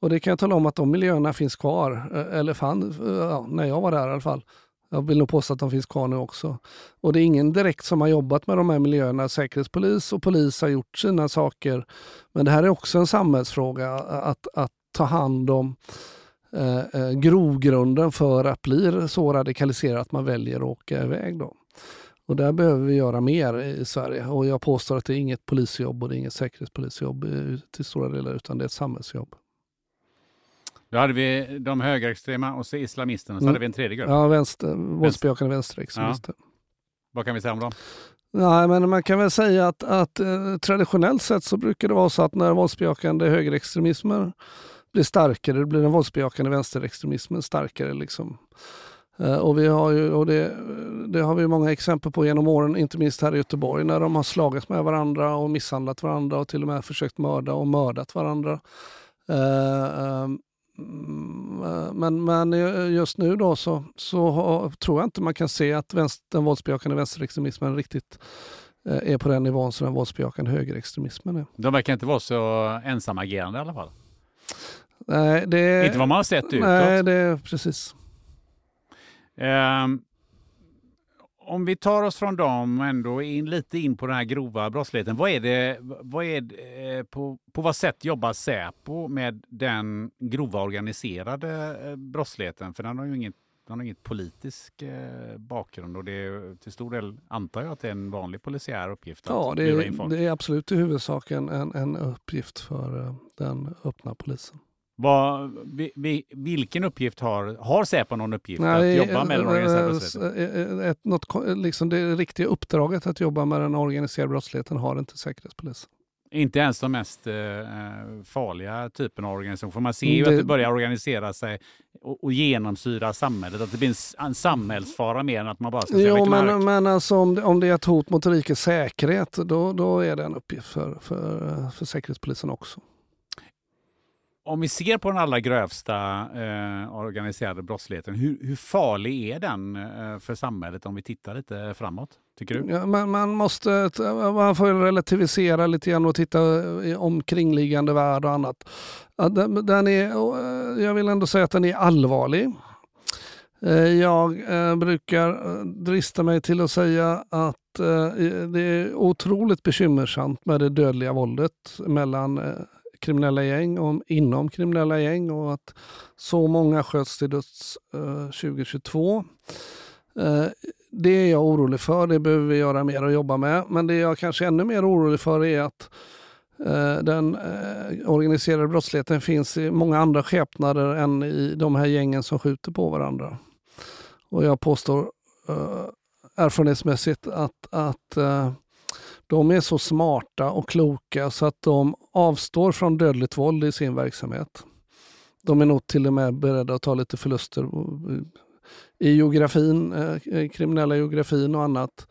[SPEAKER 1] Och det kan jag tala om att de miljöerna finns kvar, eh, eller fann, eh, ja, när jag var där i alla fall. Jag vill nog påstå att de finns kvar nu också. Och det är ingen direkt som har jobbat med de här miljöerna. Säkerhetspolis och polis har gjort sina saker. Men det här är också en samhällsfråga, att, att ta hand om eh, eh, grogrunden för att bli så radikaliserad att man väljer att åka iväg. Då. Och där behöver vi göra mer i Sverige. Och jag påstår att det är inget polisjobb och det är inget säkerhetspolisjobb till stora delar, utan det är ett samhällsjobb.
[SPEAKER 3] Då hade vi de högerextrema och så islamisterna, så
[SPEAKER 1] Mm.
[SPEAKER 3] hade vi en tredje grupp.
[SPEAKER 1] Ja, vänster, våldsbejakande vänsterextremister.
[SPEAKER 3] Vad kan vi säga om dem?
[SPEAKER 1] Nej, men man kan väl säga att, att eh, traditionellt sett så brukar det vara så att när våldsbejakande högerextremismer blir starkare, det blir den våldsbejakande vänsterextremismen starkare. Liksom. Eh, och vi har ju, och det, det har vi många exempel på genom åren, inte minst här i Göteborg, när de har slagits med varandra och misshandlat varandra och till och med försökt mörda och mördat varandra. Eh, ehm, mm, eh, men, men just nu då så, så tror jag inte man kan se att vänster, den våldsbejakande vänsterextremismen riktigt är på den nivån som den våldsbejakande högerextremismen är.
[SPEAKER 3] De verkar inte vara så ensamagerande i alla fall.
[SPEAKER 1] Nej, det,
[SPEAKER 3] Inte vad man har sett utåt.
[SPEAKER 1] nej, det är precis.
[SPEAKER 3] Ehm, om vi tar oss från dem ändå in, lite in på den här grova brottsligheten. Vad är det, vad är det, eh, på, på vad sätt jobbar Säpo med den grova organiserade eh, brottsligheten? För den har ju inget, den har inget politisk eh, bakgrund och det är till stor del, antar jag, att det är en vanlig polisiär uppgift
[SPEAKER 1] Ja, det är, det är absolut i huvudsak en, en, en uppgift för den öppna polisen.
[SPEAKER 3] Vad, vi, vi, vilken uppgift har, har Säpo någon uppgift att jobba med den organiserade
[SPEAKER 1] eh,
[SPEAKER 3] brottsligheten?
[SPEAKER 1] eh, ett, något, liksom det riktiga uppdraget att jobba med den organiserade brottsligheten har inte Säkerhetspolisen.
[SPEAKER 3] Inte ens de mest eh, farliga typerna av organisationer. För man ser
[SPEAKER 1] Mm,
[SPEAKER 3] ju
[SPEAKER 1] det-
[SPEAKER 3] att det börjar organisera sig och, och genomsyra samhället. Att det finns en samhällsfara mer än att man bara ska säga
[SPEAKER 1] Jo, men, men alltså, om, det, om det är ett hot mot rikets säkerhet, då, då är det en uppgift för, för, för Säkerhetspolisen också.
[SPEAKER 3] Om vi ser på den allra grövsta eh, organiserade brottsligheten, hur, hur farlig är den eh, för samhället om vi tittar lite framåt? Tycker du?
[SPEAKER 1] Ja, man, man måste eh, man får relativisera lite grann och titta eh, i omkringliggande värld och annat. Den, den är, eh, jag vill ändå säga att den är allvarlig. Jag brukar drista mig till att säga att det är otroligt bekymmersamt med det dödliga våldet mellan kriminella gäng och inom kriminella gäng och att så många sköts till döds eh, 2022. Eh, det är jag orolig för, det behöver vi göra mer och jobba med. Men det jag kanske är ännu mer orolig för är att eh, den organiserade brottsligheten finns i många andra skepnader än i de här gängen som skjuter på varandra. Och jag påstår erfarenhetsmässigt att, att de är så smarta och kloka så att de avstår från dödligt våld i sin verksamhet. De är nog till och med beredda att ta lite förluster i geografin, eh, kriminella geografin och annat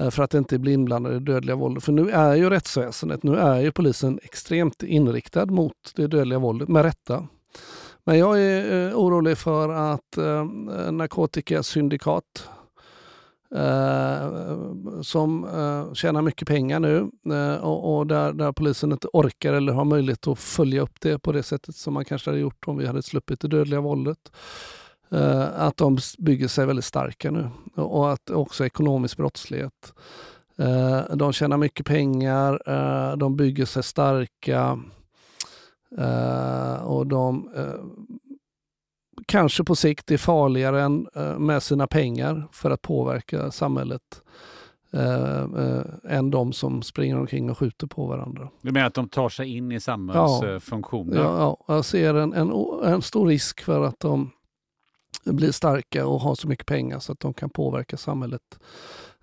[SPEAKER 1] eh, för att inte bli inblandade i dödliga våldet. För nu är ju rättsväsendet, nu är ju polisen extremt inriktad mot det dödliga våldet, med rätta. Men jag är eh, orolig för att narkotikasyndikat eh, som eh, tjänar mycket pengar nu eh, och, och där, där polisen inte orkar eller har möjlighet att följa upp det på det sättet som man kanske hade gjort om vi hade sluppit det dödliga våldet. Eh, att de bygger sig väldigt starka nu och och att också ekonomisk brottslighet. Eh, de tjänar mycket pengar, eh, de bygger sig starka eh, och de eh, kanske på sikt är farligare än, eh, med sina pengar för att påverka samhället eh, eh, än de som springer omkring och skjuter på varandra.
[SPEAKER 3] Du menar att de tar sig in i samhällsfunktioner?
[SPEAKER 1] Ja, ja, jag ser en, en, en stor risk för att de blir starka och har så mycket pengar så att de kan påverka samhället.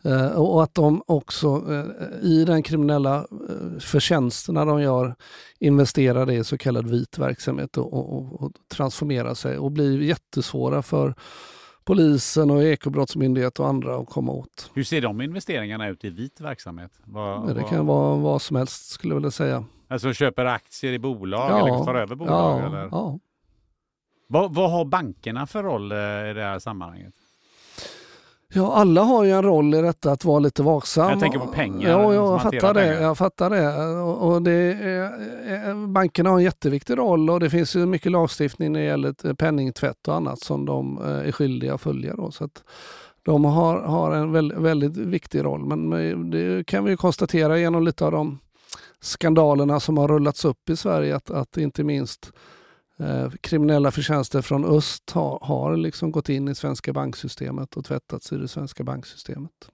[SPEAKER 1] Eh, och att de också eh, i den kriminella eh, förtjänsterna de gör investerar i så kallad vit verksamhet och, och, och transformerar sig och blir jättesvåra för polisen och ekobrottsmyndighet och andra att komma åt.
[SPEAKER 3] Hur ser de investeringarna ut i vit verksamhet? Vad,
[SPEAKER 1] Det kan vara vad som helst skulle jag vilja säga.
[SPEAKER 3] Alltså köper aktier i bolag eller tar över bolag?
[SPEAKER 1] ja,
[SPEAKER 3] eller?
[SPEAKER 1] ja.
[SPEAKER 3] Vad, vad har bankerna för roll i det här sammanhanget?
[SPEAKER 1] Ja, alla har ju en roll i detta att vara lite vaksam.
[SPEAKER 3] Jag tänker på pengar,
[SPEAKER 1] Ja, ja jag fattar det.
[SPEAKER 3] pengar.
[SPEAKER 1] Jag fattar det. Och, och det är, eh, bankerna har en jätteviktig roll och det finns ju mycket lagstiftning när det gäller penningtvätt och annat som de eh, är skyldiga att följa. Då, så att de har, har en väldigt, väldigt viktig roll. Men det kan vi ju konstatera genom lite av de skandalerna som har rullats upp i Sverige att, att inte minst eh, kriminella förtjänster från öst har, har liksom gått in i svenska banksystemet och tvättats i det svenska banksystemet.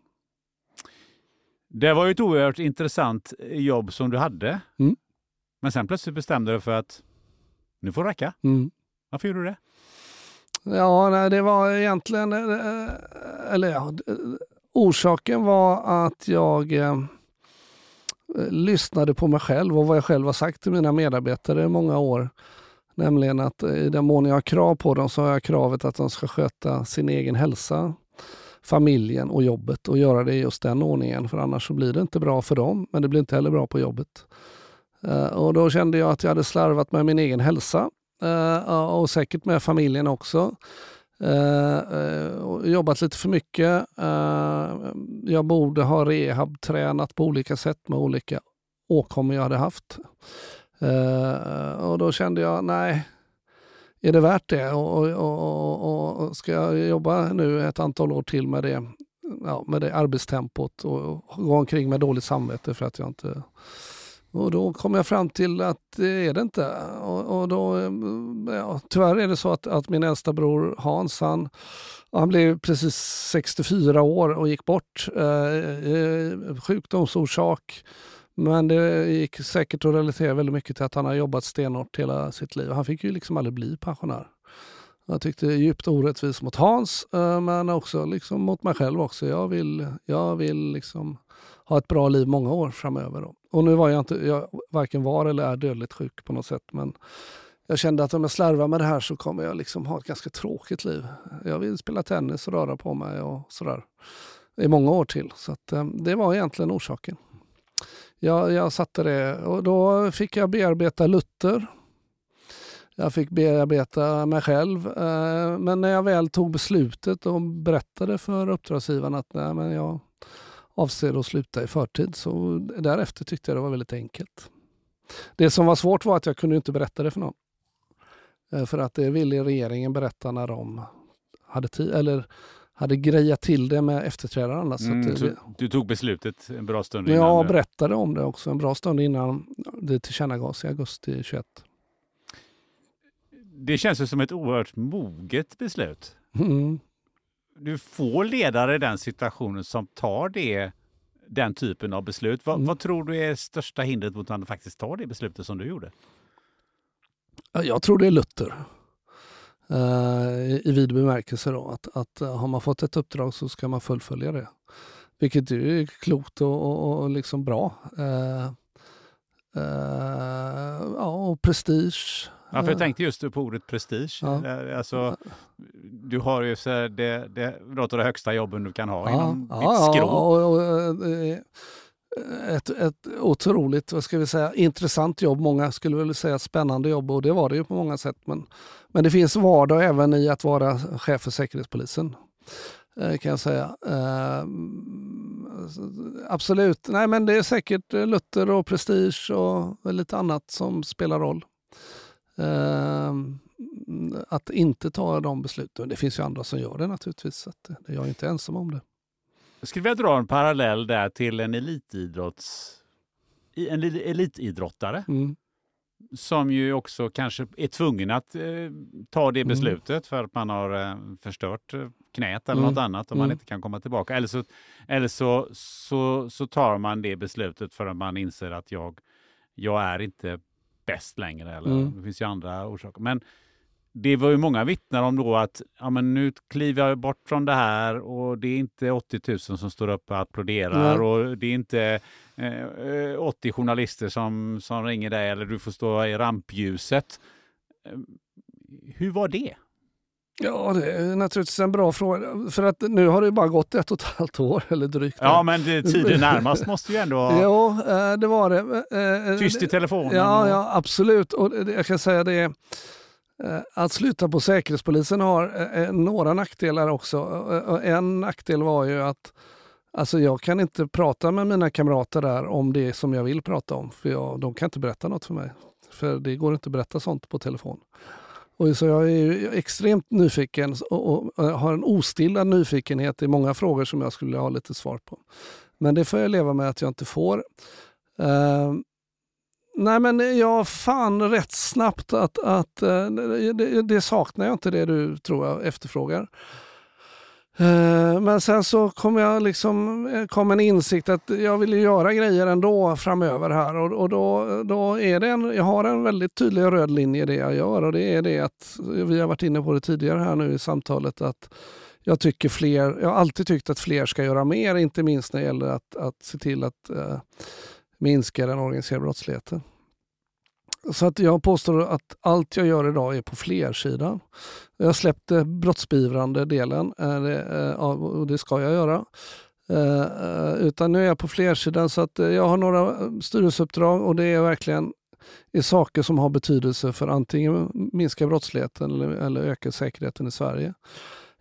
[SPEAKER 3] Det var ju ett oerhört intressant jobb som du hade.
[SPEAKER 1] Mm.
[SPEAKER 3] Men sen plötsligt bestämde du för att nu får det räcka.
[SPEAKER 1] Mm.
[SPEAKER 3] Varför gjorde du det?
[SPEAKER 1] Ja, nej, det var egentligen, eh, eller ja, orsaken var att jag eh, lyssnade på mig själv och vad jag själv har sagt till mina medarbetare i många år. Nämligen att eh, i den mån jag har krav på dem så har jag kravet att de ska sköta sin egen hälsa, familjen och jobbet och göra det i just den ordningen. För annars så blir det inte bra för dem, men det blir inte heller bra på jobbet. Eh, och då kände jag att jag hade slarvat med min egen hälsa eh, och säkert med familjen också. Uh, jobbat lite för mycket. Uh, jag borde ha rehab-tränat på olika sätt med olika åkommor jag hade haft. Eh, och då kände jag, nej, är det värt det? Och, och, och, och, ska jag jobba nu ett antal år till med det, ja, med det arbetstempot och, och gå omkring med dåligt samvete för att jag inte och då kom jag fram till att det är det inte. Och, och då, eh, ja, tyvärr är det så att, att min äldsta bror Hans, han, han blev precis 64 år och gick bort. Eh, eh sjukdomsorsak. Men det gick säkert att relatera väldigt mycket till att han har jobbat stenhårt hela sitt liv. Han fick ju liksom aldrig bli pensionär. Jag tyckte det är djupt orättvist mot Hans, eh, men också liksom mot mig själv också. Jag vill, jag vill liksom ha ett bra liv många år framöver. Då. Och nu var jag inte, jag varken var eller är dödligt sjuk på något sätt, men jag kände att om jag slarvar med det här så kommer jag liksom ha ett ganska tråkigt liv. Jag vill spela tennis och röra på mig och sådär i många år till. Så att, eh, det var egentligen orsaken. Jag, jag satte det och då fick jag bearbeta Luther. Jag fick bearbeta mig själv. Eh, men när jag väl tog beslutet och berättade för uppdragsgivaren att nej, men jag avser att sluta i förtid så därefter tyckte jag det var väldigt enkelt. Det som var svårt var att jag kunde inte berätta det för någon. Eh, för att det ville regeringen berätta när de hade tid, eller hade grejat till det med efterträdaren. Så
[SPEAKER 3] Mm,
[SPEAKER 1] det,
[SPEAKER 3] du tog beslutet en bra stund innan.
[SPEAKER 1] jag
[SPEAKER 3] du-
[SPEAKER 1] berättade om det också en bra stund innan det tillkännagavs i augusti 21.
[SPEAKER 3] Det känns ju som ett oerhört moget beslut.
[SPEAKER 1] Mm.
[SPEAKER 3] Du får ledare i den situationen som tar det, den typen av beslut. Vad,
[SPEAKER 1] Mm.
[SPEAKER 3] vad tror du är största hindret mot att faktiskt ta det beslutet som du gjorde?
[SPEAKER 1] Ja, Jag tror det är Luther. Eh, i- vid bemärkelse då. Att, att eh, har man fått ett uppdrag så ska man fullfölja det. Vilket ju är klokt och, och, och liksom bra. Eh, eh, ja, och prestige.
[SPEAKER 3] Ja, för jag
[SPEAKER 1] Eh,
[SPEAKER 3] tänkte just på ordet prestige.
[SPEAKER 1] Ja.
[SPEAKER 3] Alltså, du har ju så det, det, något av de högsta jobben du kan ha inom
[SPEAKER 1] ja,
[SPEAKER 3] ditt skrå.
[SPEAKER 1] och, och, är ett, ett otroligt, vad ska vi säga, intressant jobb. Många skulle väl säga spännande jobb och det var det ju på många sätt. Men, men det finns vardag även i att vara chef för Säkerhetspolisen. Eh, kan jag säga. Eh, Absolut. Nej, men det är säkert eh, Luther och prestige och lite annat som spelar roll. Eh, Att inte ta de besluten. Det finns ju andra som gör det naturligtvis. Så att eh, jag är inte ensam om det.
[SPEAKER 3] Jag skulle vilja dra en parallell där till en elitidrotts... En eli- elitidrottare
[SPEAKER 1] Mm.
[SPEAKER 3] som ju också kanske är tvungen att eh, ta det
[SPEAKER 1] Mm.
[SPEAKER 3] beslutet för att man har eh, förstört eh, knät eller
[SPEAKER 1] Mm.
[SPEAKER 3] något annat och man
[SPEAKER 1] Mm.
[SPEAKER 3] inte kan komma tillbaka. Eller, så, eller så, så, så tar man det beslutet för att man inser att jag, jag är inte bäst längre. Eller,
[SPEAKER 1] Mm.
[SPEAKER 3] Det finns ju andra orsaker. Men det var ju många vittnar om då att ja, men nu kliver jag bort från det här och det är inte 80 000 som står upp och applåderar
[SPEAKER 1] Nej.
[SPEAKER 3] och det är inte eh, eh, 80 journalister som, som ringer dig eller du får stå i rampljuset. Eh, Hur var det?
[SPEAKER 1] Ja, det är naturligtvis en bra fråga. För att nu har det bara gått ett och ett halvt år eller drygt.
[SPEAKER 3] Ja, men det, tiden närmast måste ju ändå ha
[SPEAKER 1] Jo, eh, det var det. Eh,
[SPEAKER 3] tyst i telefonen.
[SPEAKER 1] Ja,
[SPEAKER 3] och-
[SPEAKER 1] ja, absolut. Och jag kan säga det. Eh, att sluta på Säkerhetspolisen har eh, eh, några nackdelar också. En nackdel var ju att alltså jag kan inte prata med mina kamrater där om det som jag vill prata om. För jag, de kan inte berätta något för mig. För det går inte att berätta sånt på telefon. Och så jag är ju extremt nyfiken och, och har en ostillad nyfikenhet i många frågor som jag skulle ha lite svar på. Men det får jag leva med att jag inte får. Ehm, Nej men jag fann rätt snabbt att, att eh, det, det saknar jag inte det du tror jag efterfrågar. Eh, men sen så kom jag liksom, eh, kom en insikt att jag vill göra grejer ändå framöver här och, och då, då är det en, jag har en väldigt tydlig röd linje i det jag gör och det är det att, vi har varit inne på det tidigare här nu i samtalet, att jag tycker fler, jag har alltid tyckt att fler ska göra mer, inte minst när det gäller att, att se till att eh, minska den organiserade brottsligheten. Så att jag påstår att allt jag gör idag är på flersidan. Jag släppte brottsbeivrande delen eh, eh, och det ska jag göra. Eh, utan nu är jag på flersidan så att jag har några styrelseuppdrag och det är verkligen är saker som har betydelse för antingen minska brottsligheten eller, eller öka säkerheten i Sverige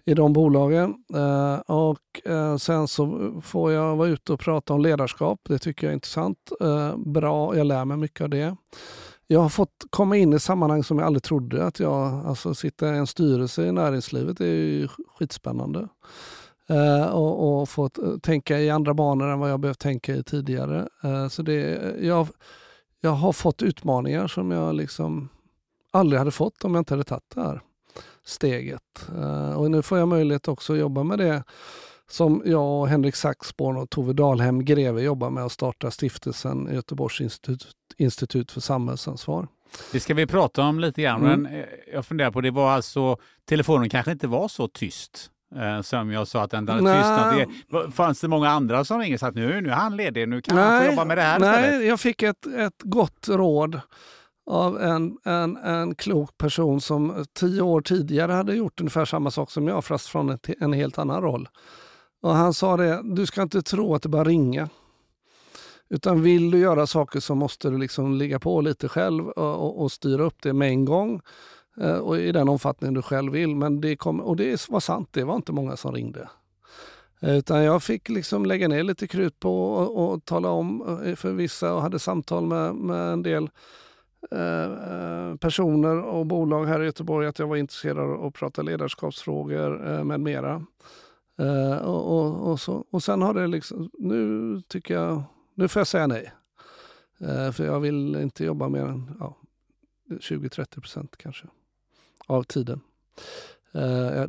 [SPEAKER 1] i de bolagen. Eh, och eh, sen så får jag vara ute och prata om ledarskap. Det tycker jag är intressant. Eh, bra, jag lär mig mycket av det. Jag har fått komma in i sammanhang som jag aldrig trodde. Att jag alltså, sitta i en styrelse i näringslivet är ju skitspännande. Eh, och, och fått eh, tänka i andra banor än vad jag behövt tänka i tidigare. Eh, så det, jag, jag har fått utmaningar som jag liksom aldrig hade fått om jag inte hade tagit det här steget. Uh, och nu får jag möjlighet också att jobba med det som jag och Henrik Saxborn och Tove Dalhem Greve jobbar med att starta stiftelsen Göteborgs institut, institut för samhällsansvar.
[SPEAKER 3] Det ska vi prata om lite grann, mm. men eh, jag funderar på, det var alltså, telefonen kanske inte var så tyst eh, som jag sa att den hade tystnat. Det, fanns det många andra som ringde och sa att nu, nu är han ledig, nu kan nej, han få jobba med det här
[SPEAKER 1] Nej, istället? jag fick ett, ett gott råd av en, en, en klok person som tio år tidigare hade gjort ungefär samma sak som jag, fast från en, en helt annan roll. Och han sa det, du ska inte tro att det bara ringa. Utan vill du göra saker så måste du liksom ligga på lite själv och, och, och styra upp det med en gång. Eh, och i den omfattning du själv vill. Men det kom, och det var sant, det var inte många som ringde. Eh, utan jag fick liksom lägga ner lite krut på och, och tala om eh, för vissa och hade samtal med, med en del Eh, eh, personer och bolag här i Göteborg att jag var intresserad av att prata ledarskapsfrågor eh, med mera. Och, och, och, så, och sen har det liksom, nu tycker jag, nu får jag säga nej. För jag vill inte jobba mer än ja, 20-30 procent kanske av tiden.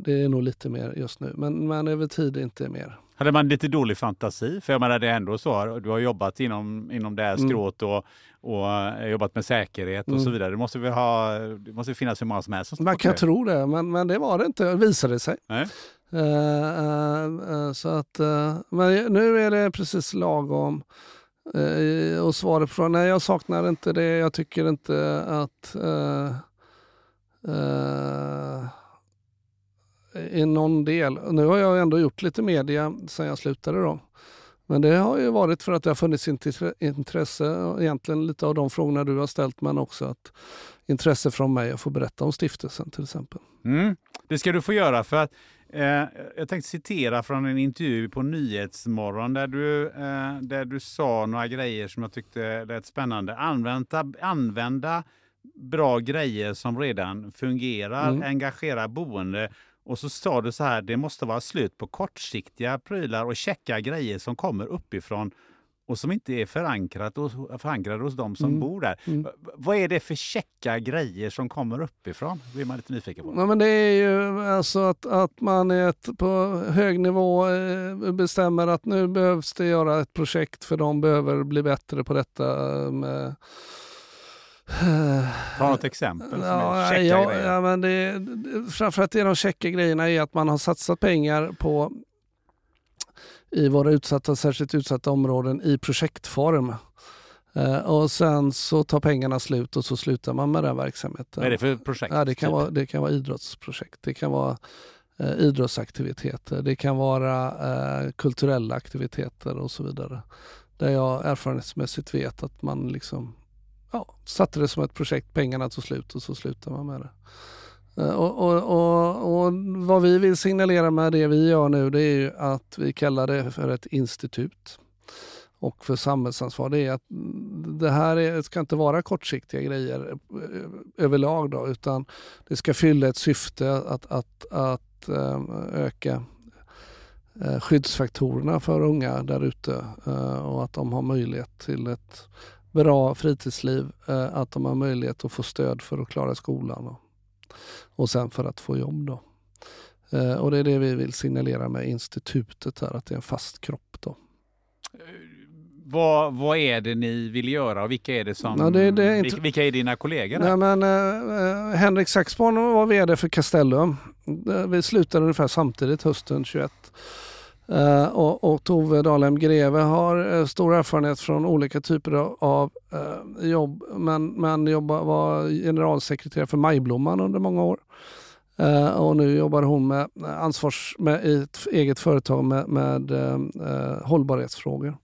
[SPEAKER 1] Det är nog lite mer just nu, men, men över tid inte mer.
[SPEAKER 3] Hade man lite dålig fantasi? För jag menar det är ändå så, du har jobbat inom, inom det här mm. skrået och, och jobbat med säkerhet och mm. så vidare. Det måste, vi ha, det måste finnas hur många som helst som
[SPEAKER 1] Man kan tro det, men, men det var det inte, visade det sig. Nej. Uh, uh, så att, men nu är det precis lagom. och svaret på frågan, nej jag saknar inte det. Jag tycker inte att i någon del. Nu har jag ändå gjort lite media sen jag slutade då. Men det har ju varit för att det har funnits intresse, egentligen lite av de frågorna du har ställt, men också att intresse från mig att få berätta om stiftelsen till exempel.
[SPEAKER 3] Mm, det ska du få göra för att eh, jag tänkte citera från en intervju på Nyhetsmorgon där du, eh, där du sa några grejer som jag tyckte lät spännande. Använda, använda bra grejer som redan fungerar, mm. engagera boende och så sa du så här, det måste vara slut på kortsiktiga prylar och checka grejer som kommer uppifrån och som inte är förankrat hos, förankrade hos de som mm. bor där. Mm. Vad är det för checka grejer som kommer uppifrån? Det blir man lite nyfiken på.
[SPEAKER 1] Ja, men det är ju alltså att, att man ett, på hög nivå eh, bestämmer att nu behövs det göra ett projekt för de behöver bli bättre på detta med
[SPEAKER 3] Ta något exempel.
[SPEAKER 1] Ja, ja, ja, men det, framförallt är de checka grejerna är att man har satsat pengar på i våra utsatta, särskilt utsatta områden i projektform. Uh, och sen så tar pengarna slut och så slutar man med den verksamheten.
[SPEAKER 3] Vad är det för projekt?
[SPEAKER 1] Ja, det, kan typ? vara, det kan vara idrottsprojekt, det kan vara uh, idrottsaktiviteter, det kan vara uh, kulturella aktiviteter och så vidare. Där jag erfarenhetsmässigt vet att man liksom ja, satte det som ett projekt, pengarna tog slut och så slutade man med det. Eh, och, och, och, och, vad vi vill signalera med det vi gör nu det är ju att vi kallar det för ett institut. Och för samhällsansvar det är att mm, det här är, ska inte vara kortsiktiga grejer eh, överlag då, utan det ska fylla ett syfte att, att, att eh, öka skyddsfaktorerna för unga där ute och att de har möjlighet till ett bra fritidsliv, eh, att de har möjlighet att få stöd för att klara skolan och, och sen för att få jobb. Då. Eh, och det är det vi vill signalera med institutet här, att det är en fast kropp. Då.
[SPEAKER 3] Vad, vad är det ni vill göra och vilka är det som...
[SPEAKER 1] Ja, det- det är inte-
[SPEAKER 3] vilka, är dina kollegor?
[SPEAKER 1] Nej, men, eh, eh, Henrik Saxborn var vd för Castellum. Eh, Vi slutade ungefär samtidigt hösten 21. Uh, och, och Tove Dalhem Greve har uh, stor erfarenhet från olika typer av, av eh, jobb men, men jobba, var generalsekreterare för Majblomman under många år. Och nu jobbar hon med ansvars med, i ett eget företag med, med hållbarhetsfrågor.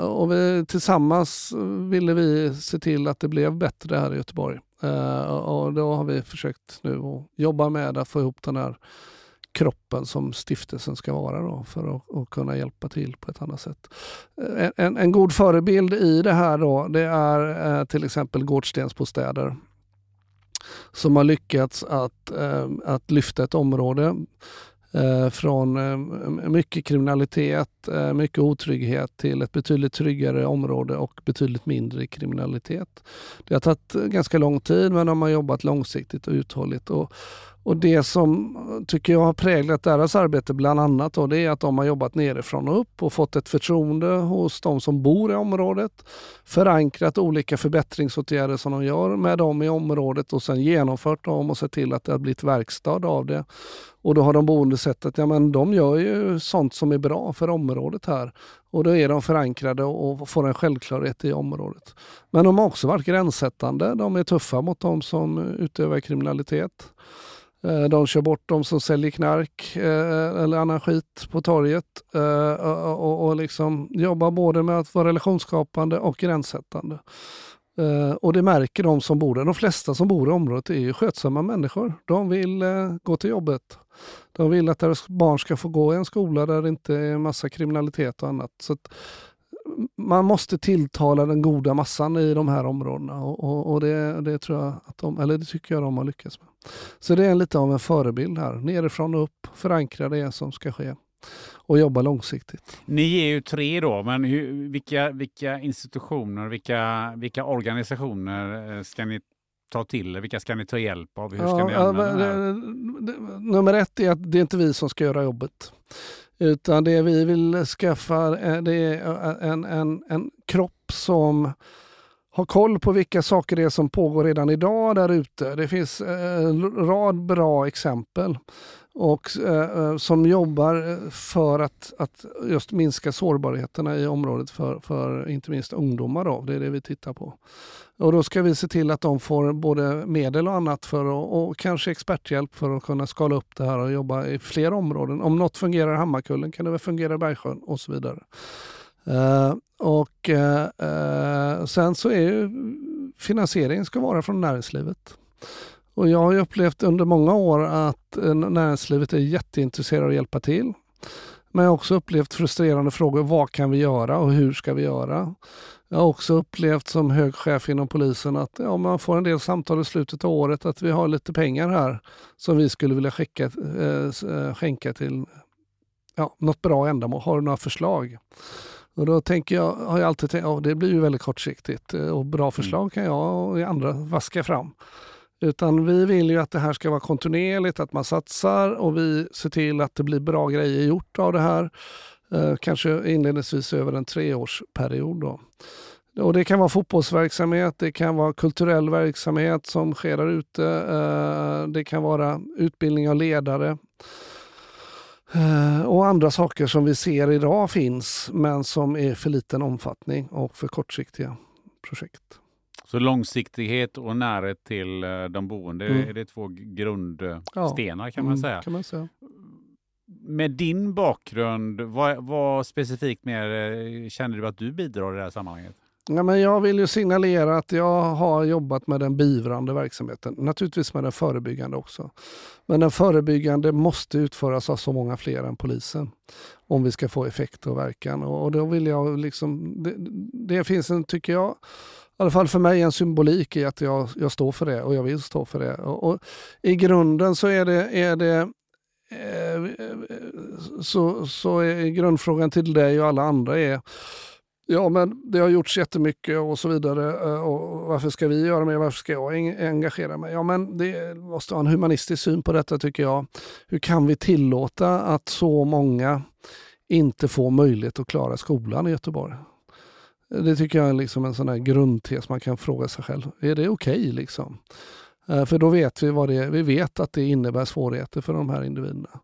[SPEAKER 1] Och vi, tillsammans ville vi se till att det blev bättre här i Göteborg. Och då har vi försökt nu att jobba med att få ihop den här kroppen som stiftelsen ska vara då, för att, att kunna hjälpa till på ett annat sätt. Eh, en, En, en god förebild i det här då, det är eh, till exempel Gårdstensbostäder som har lyckats att, eh, att lyfta ett område eh, från eh, mycket kriminalitet, eh, mycket otrygghet till ett betydligt tryggare område och betydligt mindre kriminalitet. Det har tagit ganska lång tid men de har jobbat långsiktigt och uthålligt. Och, och det som eh, tycker jag har präglat deras arbete bland annat då, det är att de har jobbat nerifrån och upp och fått ett förtroende hos de som bor i området. Förankrat olika förbättringsåtgärder som de gör med dem i området och sen genomfört dem och sett till att det har blivit verkstad av det. Och då har de boende sett att ja, men de gör ju sånt som är bra för området här. Och då är de förankrade och får en självklarhet i området. Men de har också varit gränssättande. De är tuffa mot de som utövar kriminalitet. Eh, de kör bort de som säljer knark eh, eller annan skit på torget eh, och, och, liksom jobbar både med att vara relationsskapande och gränssättande. Och det märker de som bor där. De flesta som bor i området är ju skötsamma människor. De vill gå till jobbet. De vill att deras barn ska få gå i en skola där det inte är massa kriminalitet och annat. Så att man måste tilltala den goda massan i de här områdena och, och, och det, det tror jag att de, eller det tycker jag de har lyckats med. Så det är lite av en förebild här. Nerifrån och upp, förankra det som ska ske och jobba långsiktigt.
[SPEAKER 3] Ni är ju tre då, men hur, vilka, vilka institutioner, vilka, vilka organisationer eh, ska ni ta till? Vilka ska ni ta hjälp av? Hur ska ni
[SPEAKER 1] Ja,
[SPEAKER 3] använda
[SPEAKER 1] ja,
[SPEAKER 3] det-
[SPEAKER 1] det- Nummer ett är att det är inte vi som ska göra jobbet. Utan det vi vill skaffa det är eh, en, en, en kropp som har koll på vilka saker det är som pågår redan idag där ute. Det finns eh, en rad bra exempel och eh, eh som jobbar för att, att just minska sårbarheterna i området för, för inte minst ungdomar. Då. Det är det vi tittar på. Och då ska vi se till att de får både medel och annat för att, och kanske experthjälp för att kunna skala upp det här och jobba i fler områden. Om något fungerar i Hammarkullen kan det väl fungera i Bergsjön och så vidare. Uh, och uh, uh, sen så är ju finansieringen ska vara från näringslivet. Och jag har ju upplevt under många år att näringslivet är jätteintresserade av att hjälpa till. Men jag har också upplevt frustrerande frågor. Vad kan vi göra och hur ska vi göra? Jag har också upplevt som hög chef inom polisen att ja, man får en del samtal i slutet av året att vi har lite pengar här som vi skulle vilja skicka, eh, skänka till ja, något bra ändamål. Har du några förslag? Och då tänker jag, har jag alltid tänkt, ja, det blir ju väldigt kortsiktigt eh, och bra förslag kan jag och andra vaska fram. Utan vi vill ju att det här ska vara kontinuerligt, att man satsar och vi ser till att det blir bra grejer gjort av det här. Eh, kanske inledningsvis över en treårsperiod. Då. Och det kan vara fotbollsverksamhet, det kan vara kulturell verksamhet som sker där ute. Eh, det kan vara utbildning av ledare. Eh, och andra saker som vi ser idag finns men som är för liten omfattning och för kortsiktiga projekt.
[SPEAKER 3] Så långsiktighet och närhet till eh, de boende,
[SPEAKER 1] Mm.
[SPEAKER 3] är det två grundstenar kan man
[SPEAKER 1] Mm,
[SPEAKER 3] säga.
[SPEAKER 1] Kan man säga.
[SPEAKER 3] Med din bakgrund, vad, vad specifikt mer eh, känner du att du bidrar i det här sammanhanget?
[SPEAKER 1] Ja, men jag vill ju signalera att jag har jobbat med den beivrande verksamheten. Naturligtvis med den förebyggande också. Men den förebyggande måste utföras av så många fler än polisen. Om vi ska få effekt och verkan. Och och då vill jag liksom, det, det finns en, tycker jag, i alla fall för mig en symbolik i att jag, jag står för det och jag vill stå för det. Och, och I grunden så är det, är det eh, så, så är grundfrågan till dig och alla andra är Ja, men det har gjorts jättemycket och så vidare. Eh, och varför ska vi göra mer? Varför ska jag engagera mig? Ja, men det måste ha en humanistisk syn på detta tycker jag. Hur kan vi tillåta att så många inte får möjlighet att klara skolan i Göteborg? Det tycker jag är liksom en sån här grundtes man kan fråga sig själv. Är det okej liksom? Eh, för då vet vi vad det är. Vi vet att det innebär svårigheter för de här individerna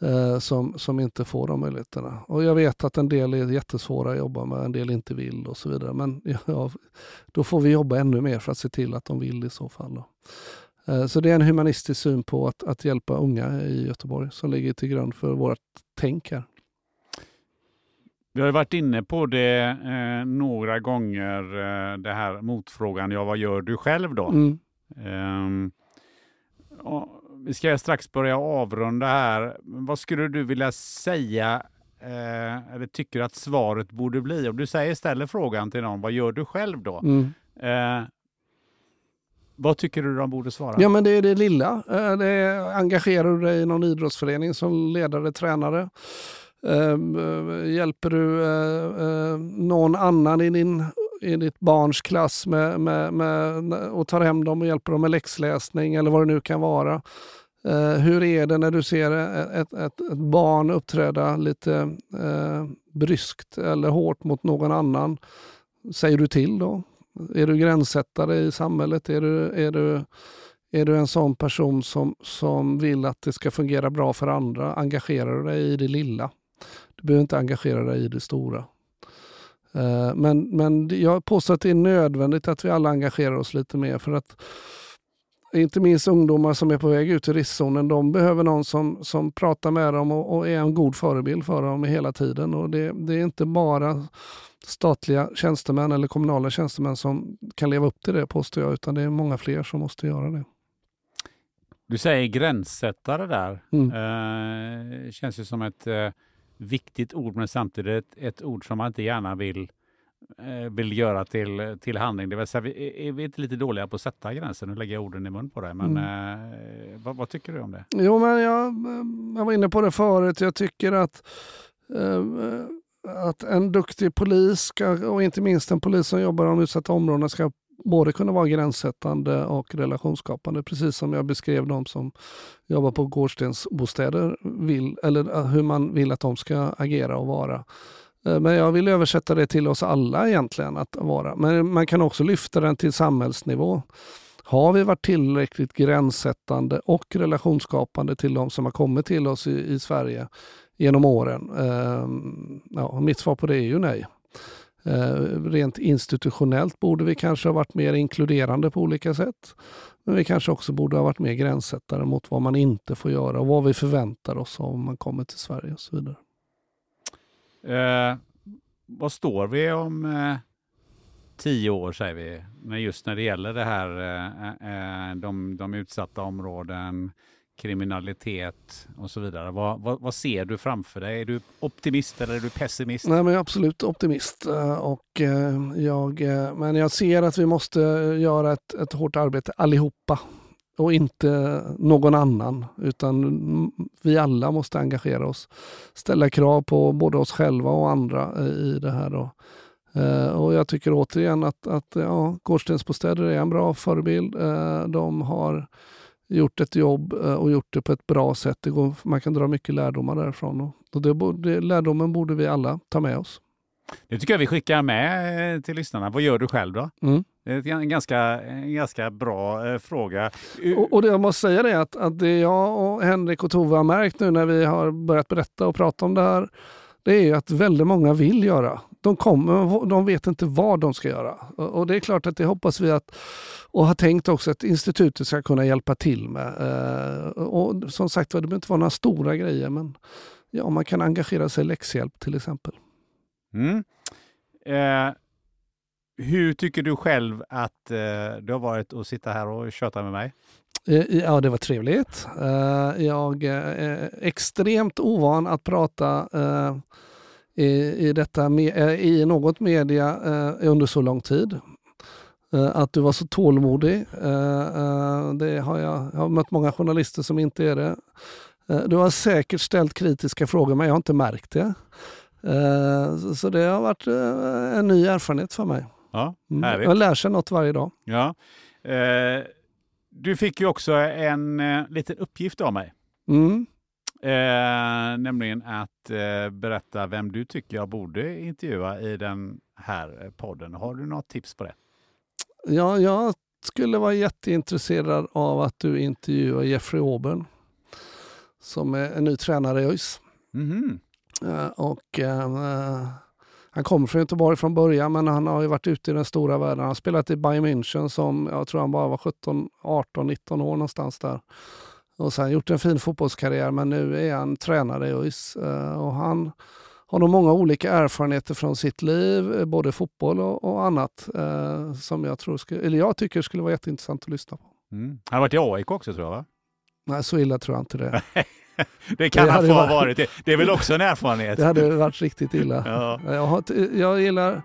[SPEAKER 1] eh, som, som inte får de möjligheterna. Och jag vet att en del är jättesvåra att jobba med, en del inte vill och så vidare. Men ja, då får vi jobba ännu mer för att se till att de vill i så fall. Då. Eh, så det är en humanistisk syn på att, att hjälpa unga i Göteborg som ligger till grund för vårt tänk här.
[SPEAKER 3] Vi har varit inne på det eh, några gånger, eh, det här motfrågan, ja vad gör du själv då?
[SPEAKER 1] Mm.
[SPEAKER 3] Och vi ska strax börja avrunda här. Vad skulle du vilja säga, eh, eller tycker att svaret borde bli? Om du säger, ställer frågan till någon, vad gör du själv då?
[SPEAKER 1] Mm.
[SPEAKER 3] Eh, vad tycker du de borde svara?
[SPEAKER 1] Ja men det är det lilla. Eh, Det är, engagerar du dig i någon idrottsförening som ledare, tränare? Eh, Hjälper du eh, eh, någon annan i, din, i ditt barns klass med, med, med, och tar hem dem och hjälper dem med läxläsning eller vad det nu kan vara? Eh, hur är det när du ser eh, ett, ett, ett barn uppträda lite eh, bryskt eller hårt mot någon annan? Säger du till då? Är du gränssättare i samhället? Är du, är du, är du en sån person som, som vill att det ska fungera bra för andra? Engagerar du dig i det lilla? Behöver inte engagera dig i det stora. Eh, Men, men jag påstår att det är nödvändigt att vi alla engagerar oss lite mer för att inte minst ungdomar som är på väg ut i riskzonen, de behöver någon som, som pratar med dem och, och är en god förebild för dem hela tiden. Och det, det är inte bara statliga tjänstemän eller kommunala tjänstemän som kan leva upp till det påstår jag, utan det är många fler som måste göra det.
[SPEAKER 3] Du säger gränssättare där.
[SPEAKER 1] Mm.
[SPEAKER 3] Eh, känns ju som ett eh, viktigt ord, men samtidigt ett, ord som man inte gärna vill, eh, vill göra till, till handling. Det vill säga, vi, är vi inte lite dåliga på att sätta gränsen? Nu lägger jag orden i mun på dig, men eh, vad, vad tycker du om det?
[SPEAKER 1] Jo, men jag, jag var inne på det förut. Jag tycker att, eh, att en duktig polis, ska, och inte minst en polis som jobbar i de utsatta områdena, ska både kunna vara gränssättande och relationsskapande. Precis som jag beskrev de som jobbar på gårdstensbostäder, vill, eller eh, hur man vill att de ska agera och vara. Eh, men jag vill översätta det till oss alla egentligen att vara. Men man kan också lyfta den till samhällsnivå. Har vi varit tillräckligt gränssättande och relationsskapande till de som har kommit till oss i, i Sverige genom åren? Ehm, ja, mitt svar på det är ju nej. Eh, rent institutionellt borde vi kanske ha varit mer inkluderande på olika sätt. Men vi kanske också borde ha varit mer gränssättare mot vad man inte får göra och vad vi förväntar oss om man kommer till Sverige och så vidare.
[SPEAKER 3] Eh, vad står vi om eh, tio år, säger vi, just när det gäller det här, eh, eh, de, de utsatta områden, kriminalitet och så vidare. Vad, vad, vad ser du framför dig? Är du optimist eller är du pessimist?
[SPEAKER 1] Nej, men jag är absolut optimist. Eh, och eh, jag, eh, men jag ser att vi måste göra ett, ett hårt arbete allihopa. Och inte någon annan. Utan vi alla måste engagera oss. Ställa krav på både oss själva och andra i det här. Då. Och jag tycker återigen att, att ja, Gårdstensbostäder är en bra förebild. De har gjort ett jobb eh, och gjort det på ett bra sätt. Det går, man kan dra mycket lärdomar därifrån. Och- det, borde- lärdomen borde vi alla ta med oss.
[SPEAKER 3] Det tycker jag vi skickar med eh, till lyssnarna. Vad gör du själv då?
[SPEAKER 1] Mm.
[SPEAKER 3] Det är en ganska, en ganska bra eh, fråga.
[SPEAKER 1] Och, och det jag måste säga är att, att det jag och Henrik och Tove har märkt nu när vi har börjat berätta och prata om det här, det är att väldigt många vill göra. De, kommer, de vet inte vad de ska göra. Och, det är klart att det hoppas vi att, och har tänkt också att institutet ska kunna hjälpa till med. Eh, och som sagt det behöver inte vara några stora grejer, men ja, man kan engagera sig i läxhjälp till exempel.
[SPEAKER 3] Mm. Eh, hur tycker du själv att eh, det har varit att sitta här och köta med mig?
[SPEAKER 1] Eh, Ja, det var trevligt. Eh, Jag är extremt ovan att prata i, i, detta, eh, i något media eh, under så lång tid. Eh, Att du var så tålmodig. Det har jag, jag har mött många journalister som inte är det. Du har säkert ställt kritiska frågor men jag har inte märkt det. Så, det har varit en ny erfarenhet för mig.
[SPEAKER 3] Ja,
[SPEAKER 1] Mm.
[SPEAKER 3] härligt.
[SPEAKER 1] Jag lär sig något varje dag.
[SPEAKER 3] Ja. Du fick ju också en liten uppgift av mig.
[SPEAKER 1] Mm.
[SPEAKER 3] Eh, nämligen att eh, berätta vem du tycker jag borde intervjua i den här podden. Har du något tips på det?
[SPEAKER 1] Ja, jag skulle vara jätteintresserad av att du intervjuar Jeffrey Auburn som är en ny tränare i ÖIS.
[SPEAKER 3] Mhm.
[SPEAKER 1] Eh, Och, eh, han kommer från Göteborg från början men han har ju varit ute i den stora världen. Han har spelat i Bayern München som jag tror han bara var 17, 18, 19 år någonstans där. Och sen gjort en fin fotbollskarriär men nu är han tränare i ÖIS. Eh, Och han har nog många olika erfarenheter från sitt liv, eh, både fotboll och, och annat eh, som jag, tror skulle, eller jag tycker skulle vara jätteintressant att lyssna på.
[SPEAKER 3] Mm. Han har varit i AIK också tror jag va?
[SPEAKER 1] Nej, så illa tror jag inte det.
[SPEAKER 3] Det kan
[SPEAKER 1] Det
[SPEAKER 3] han få ha
[SPEAKER 1] varit-.
[SPEAKER 3] Det, det är väl också en erfarenhet?
[SPEAKER 1] Det hade varit riktigt illa.
[SPEAKER 3] Ja.
[SPEAKER 1] Jag, har, jag gillar...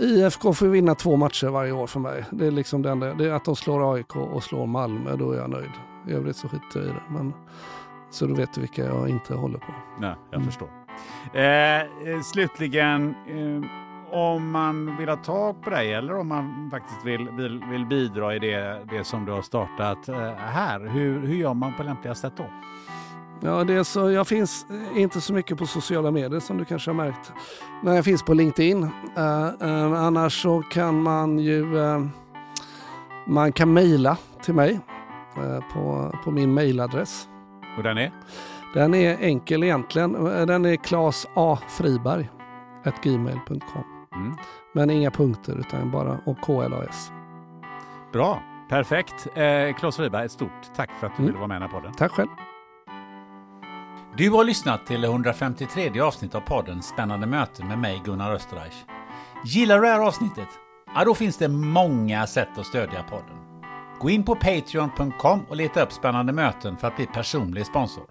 [SPEAKER 1] IFK får vinna två matcher varje år för mig. Det är liksom det enda. Det är att de slår AIK och slår Malmö, då är jag nöjd. I övrigt så skiter jag i det. Men, så då vet du vilka jag inte håller på.
[SPEAKER 3] Nej, jag
[SPEAKER 1] Mm.
[SPEAKER 3] förstår. Eh, eh, slutligen, eh, om man vill ha tag på dig eller om man faktiskt vill, vill, vill bidra i det, det som du har startat eh, här, hur, hur gör man på lämpliga sätt då?
[SPEAKER 1] Ja, det så, jag finns eh, inte så mycket på sociala medier som du kanske har märkt. Men jag finns på LinkedIn. Eh, annars så kan man ju man kan mejla till mig på, på min mejladress.
[SPEAKER 3] Och den är?
[SPEAKER 1] Den är enkel egentligen. Eh, Den är Claes A. Friberg gmail.com.
[SPEAKER 3] Mm.
[SPEAKER 1] Men inga punkter utan bara och KLAS.
[SPEAKER 3] Bra, perfekt. Eh, Claes Friberg, ett stort tack för att du
[SPEAKER 1] Mm.
[SPEAKER 3] ville vara med i den här podden.
[SPEAKER 1] Tack själv.
[SPEAKER 2] Du har lyssnat till det 153 avsnitt av podden Spännande möten med mig Gunnar Österreich. Gillar du det här avsnittet? Ja, då finns det många sätt att stödja podden. Gå in på Patreon.com och leta upp Spännande möten för att bli personlig sponsor.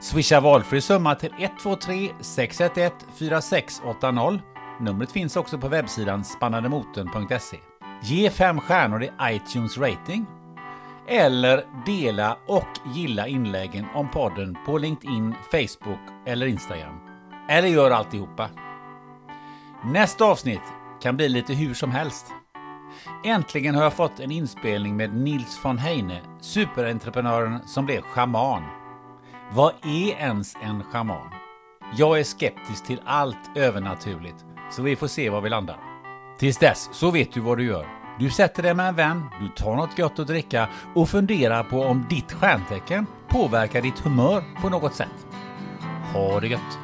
[SPEAKER 2] Swisha valfri summa till 123 611 4680. Numret finns också på webbsidan spannandemoten.se. Ge fem stjärnor i iTunes rating eller dela och gilla inläggen om podden på LinkedIn, Facebook eller Instagram. Eller gör alltihopa. Nästa avsnitt kan bli lite hur som helst. Äntligen har jag fått en inspelning med Nils von Heine, superentreprenören som blev schaman. Vad är ens en schaman? Jag är skeptisk till allt övernaturligt, så vi får se var vi landar. Tills dess så vet du vad du gör. Du sätter dig med en vän, du tar något gott att dricka och funderar på om ditt stjärntecken påverkar ditt humör på något sätt. Ha det gött!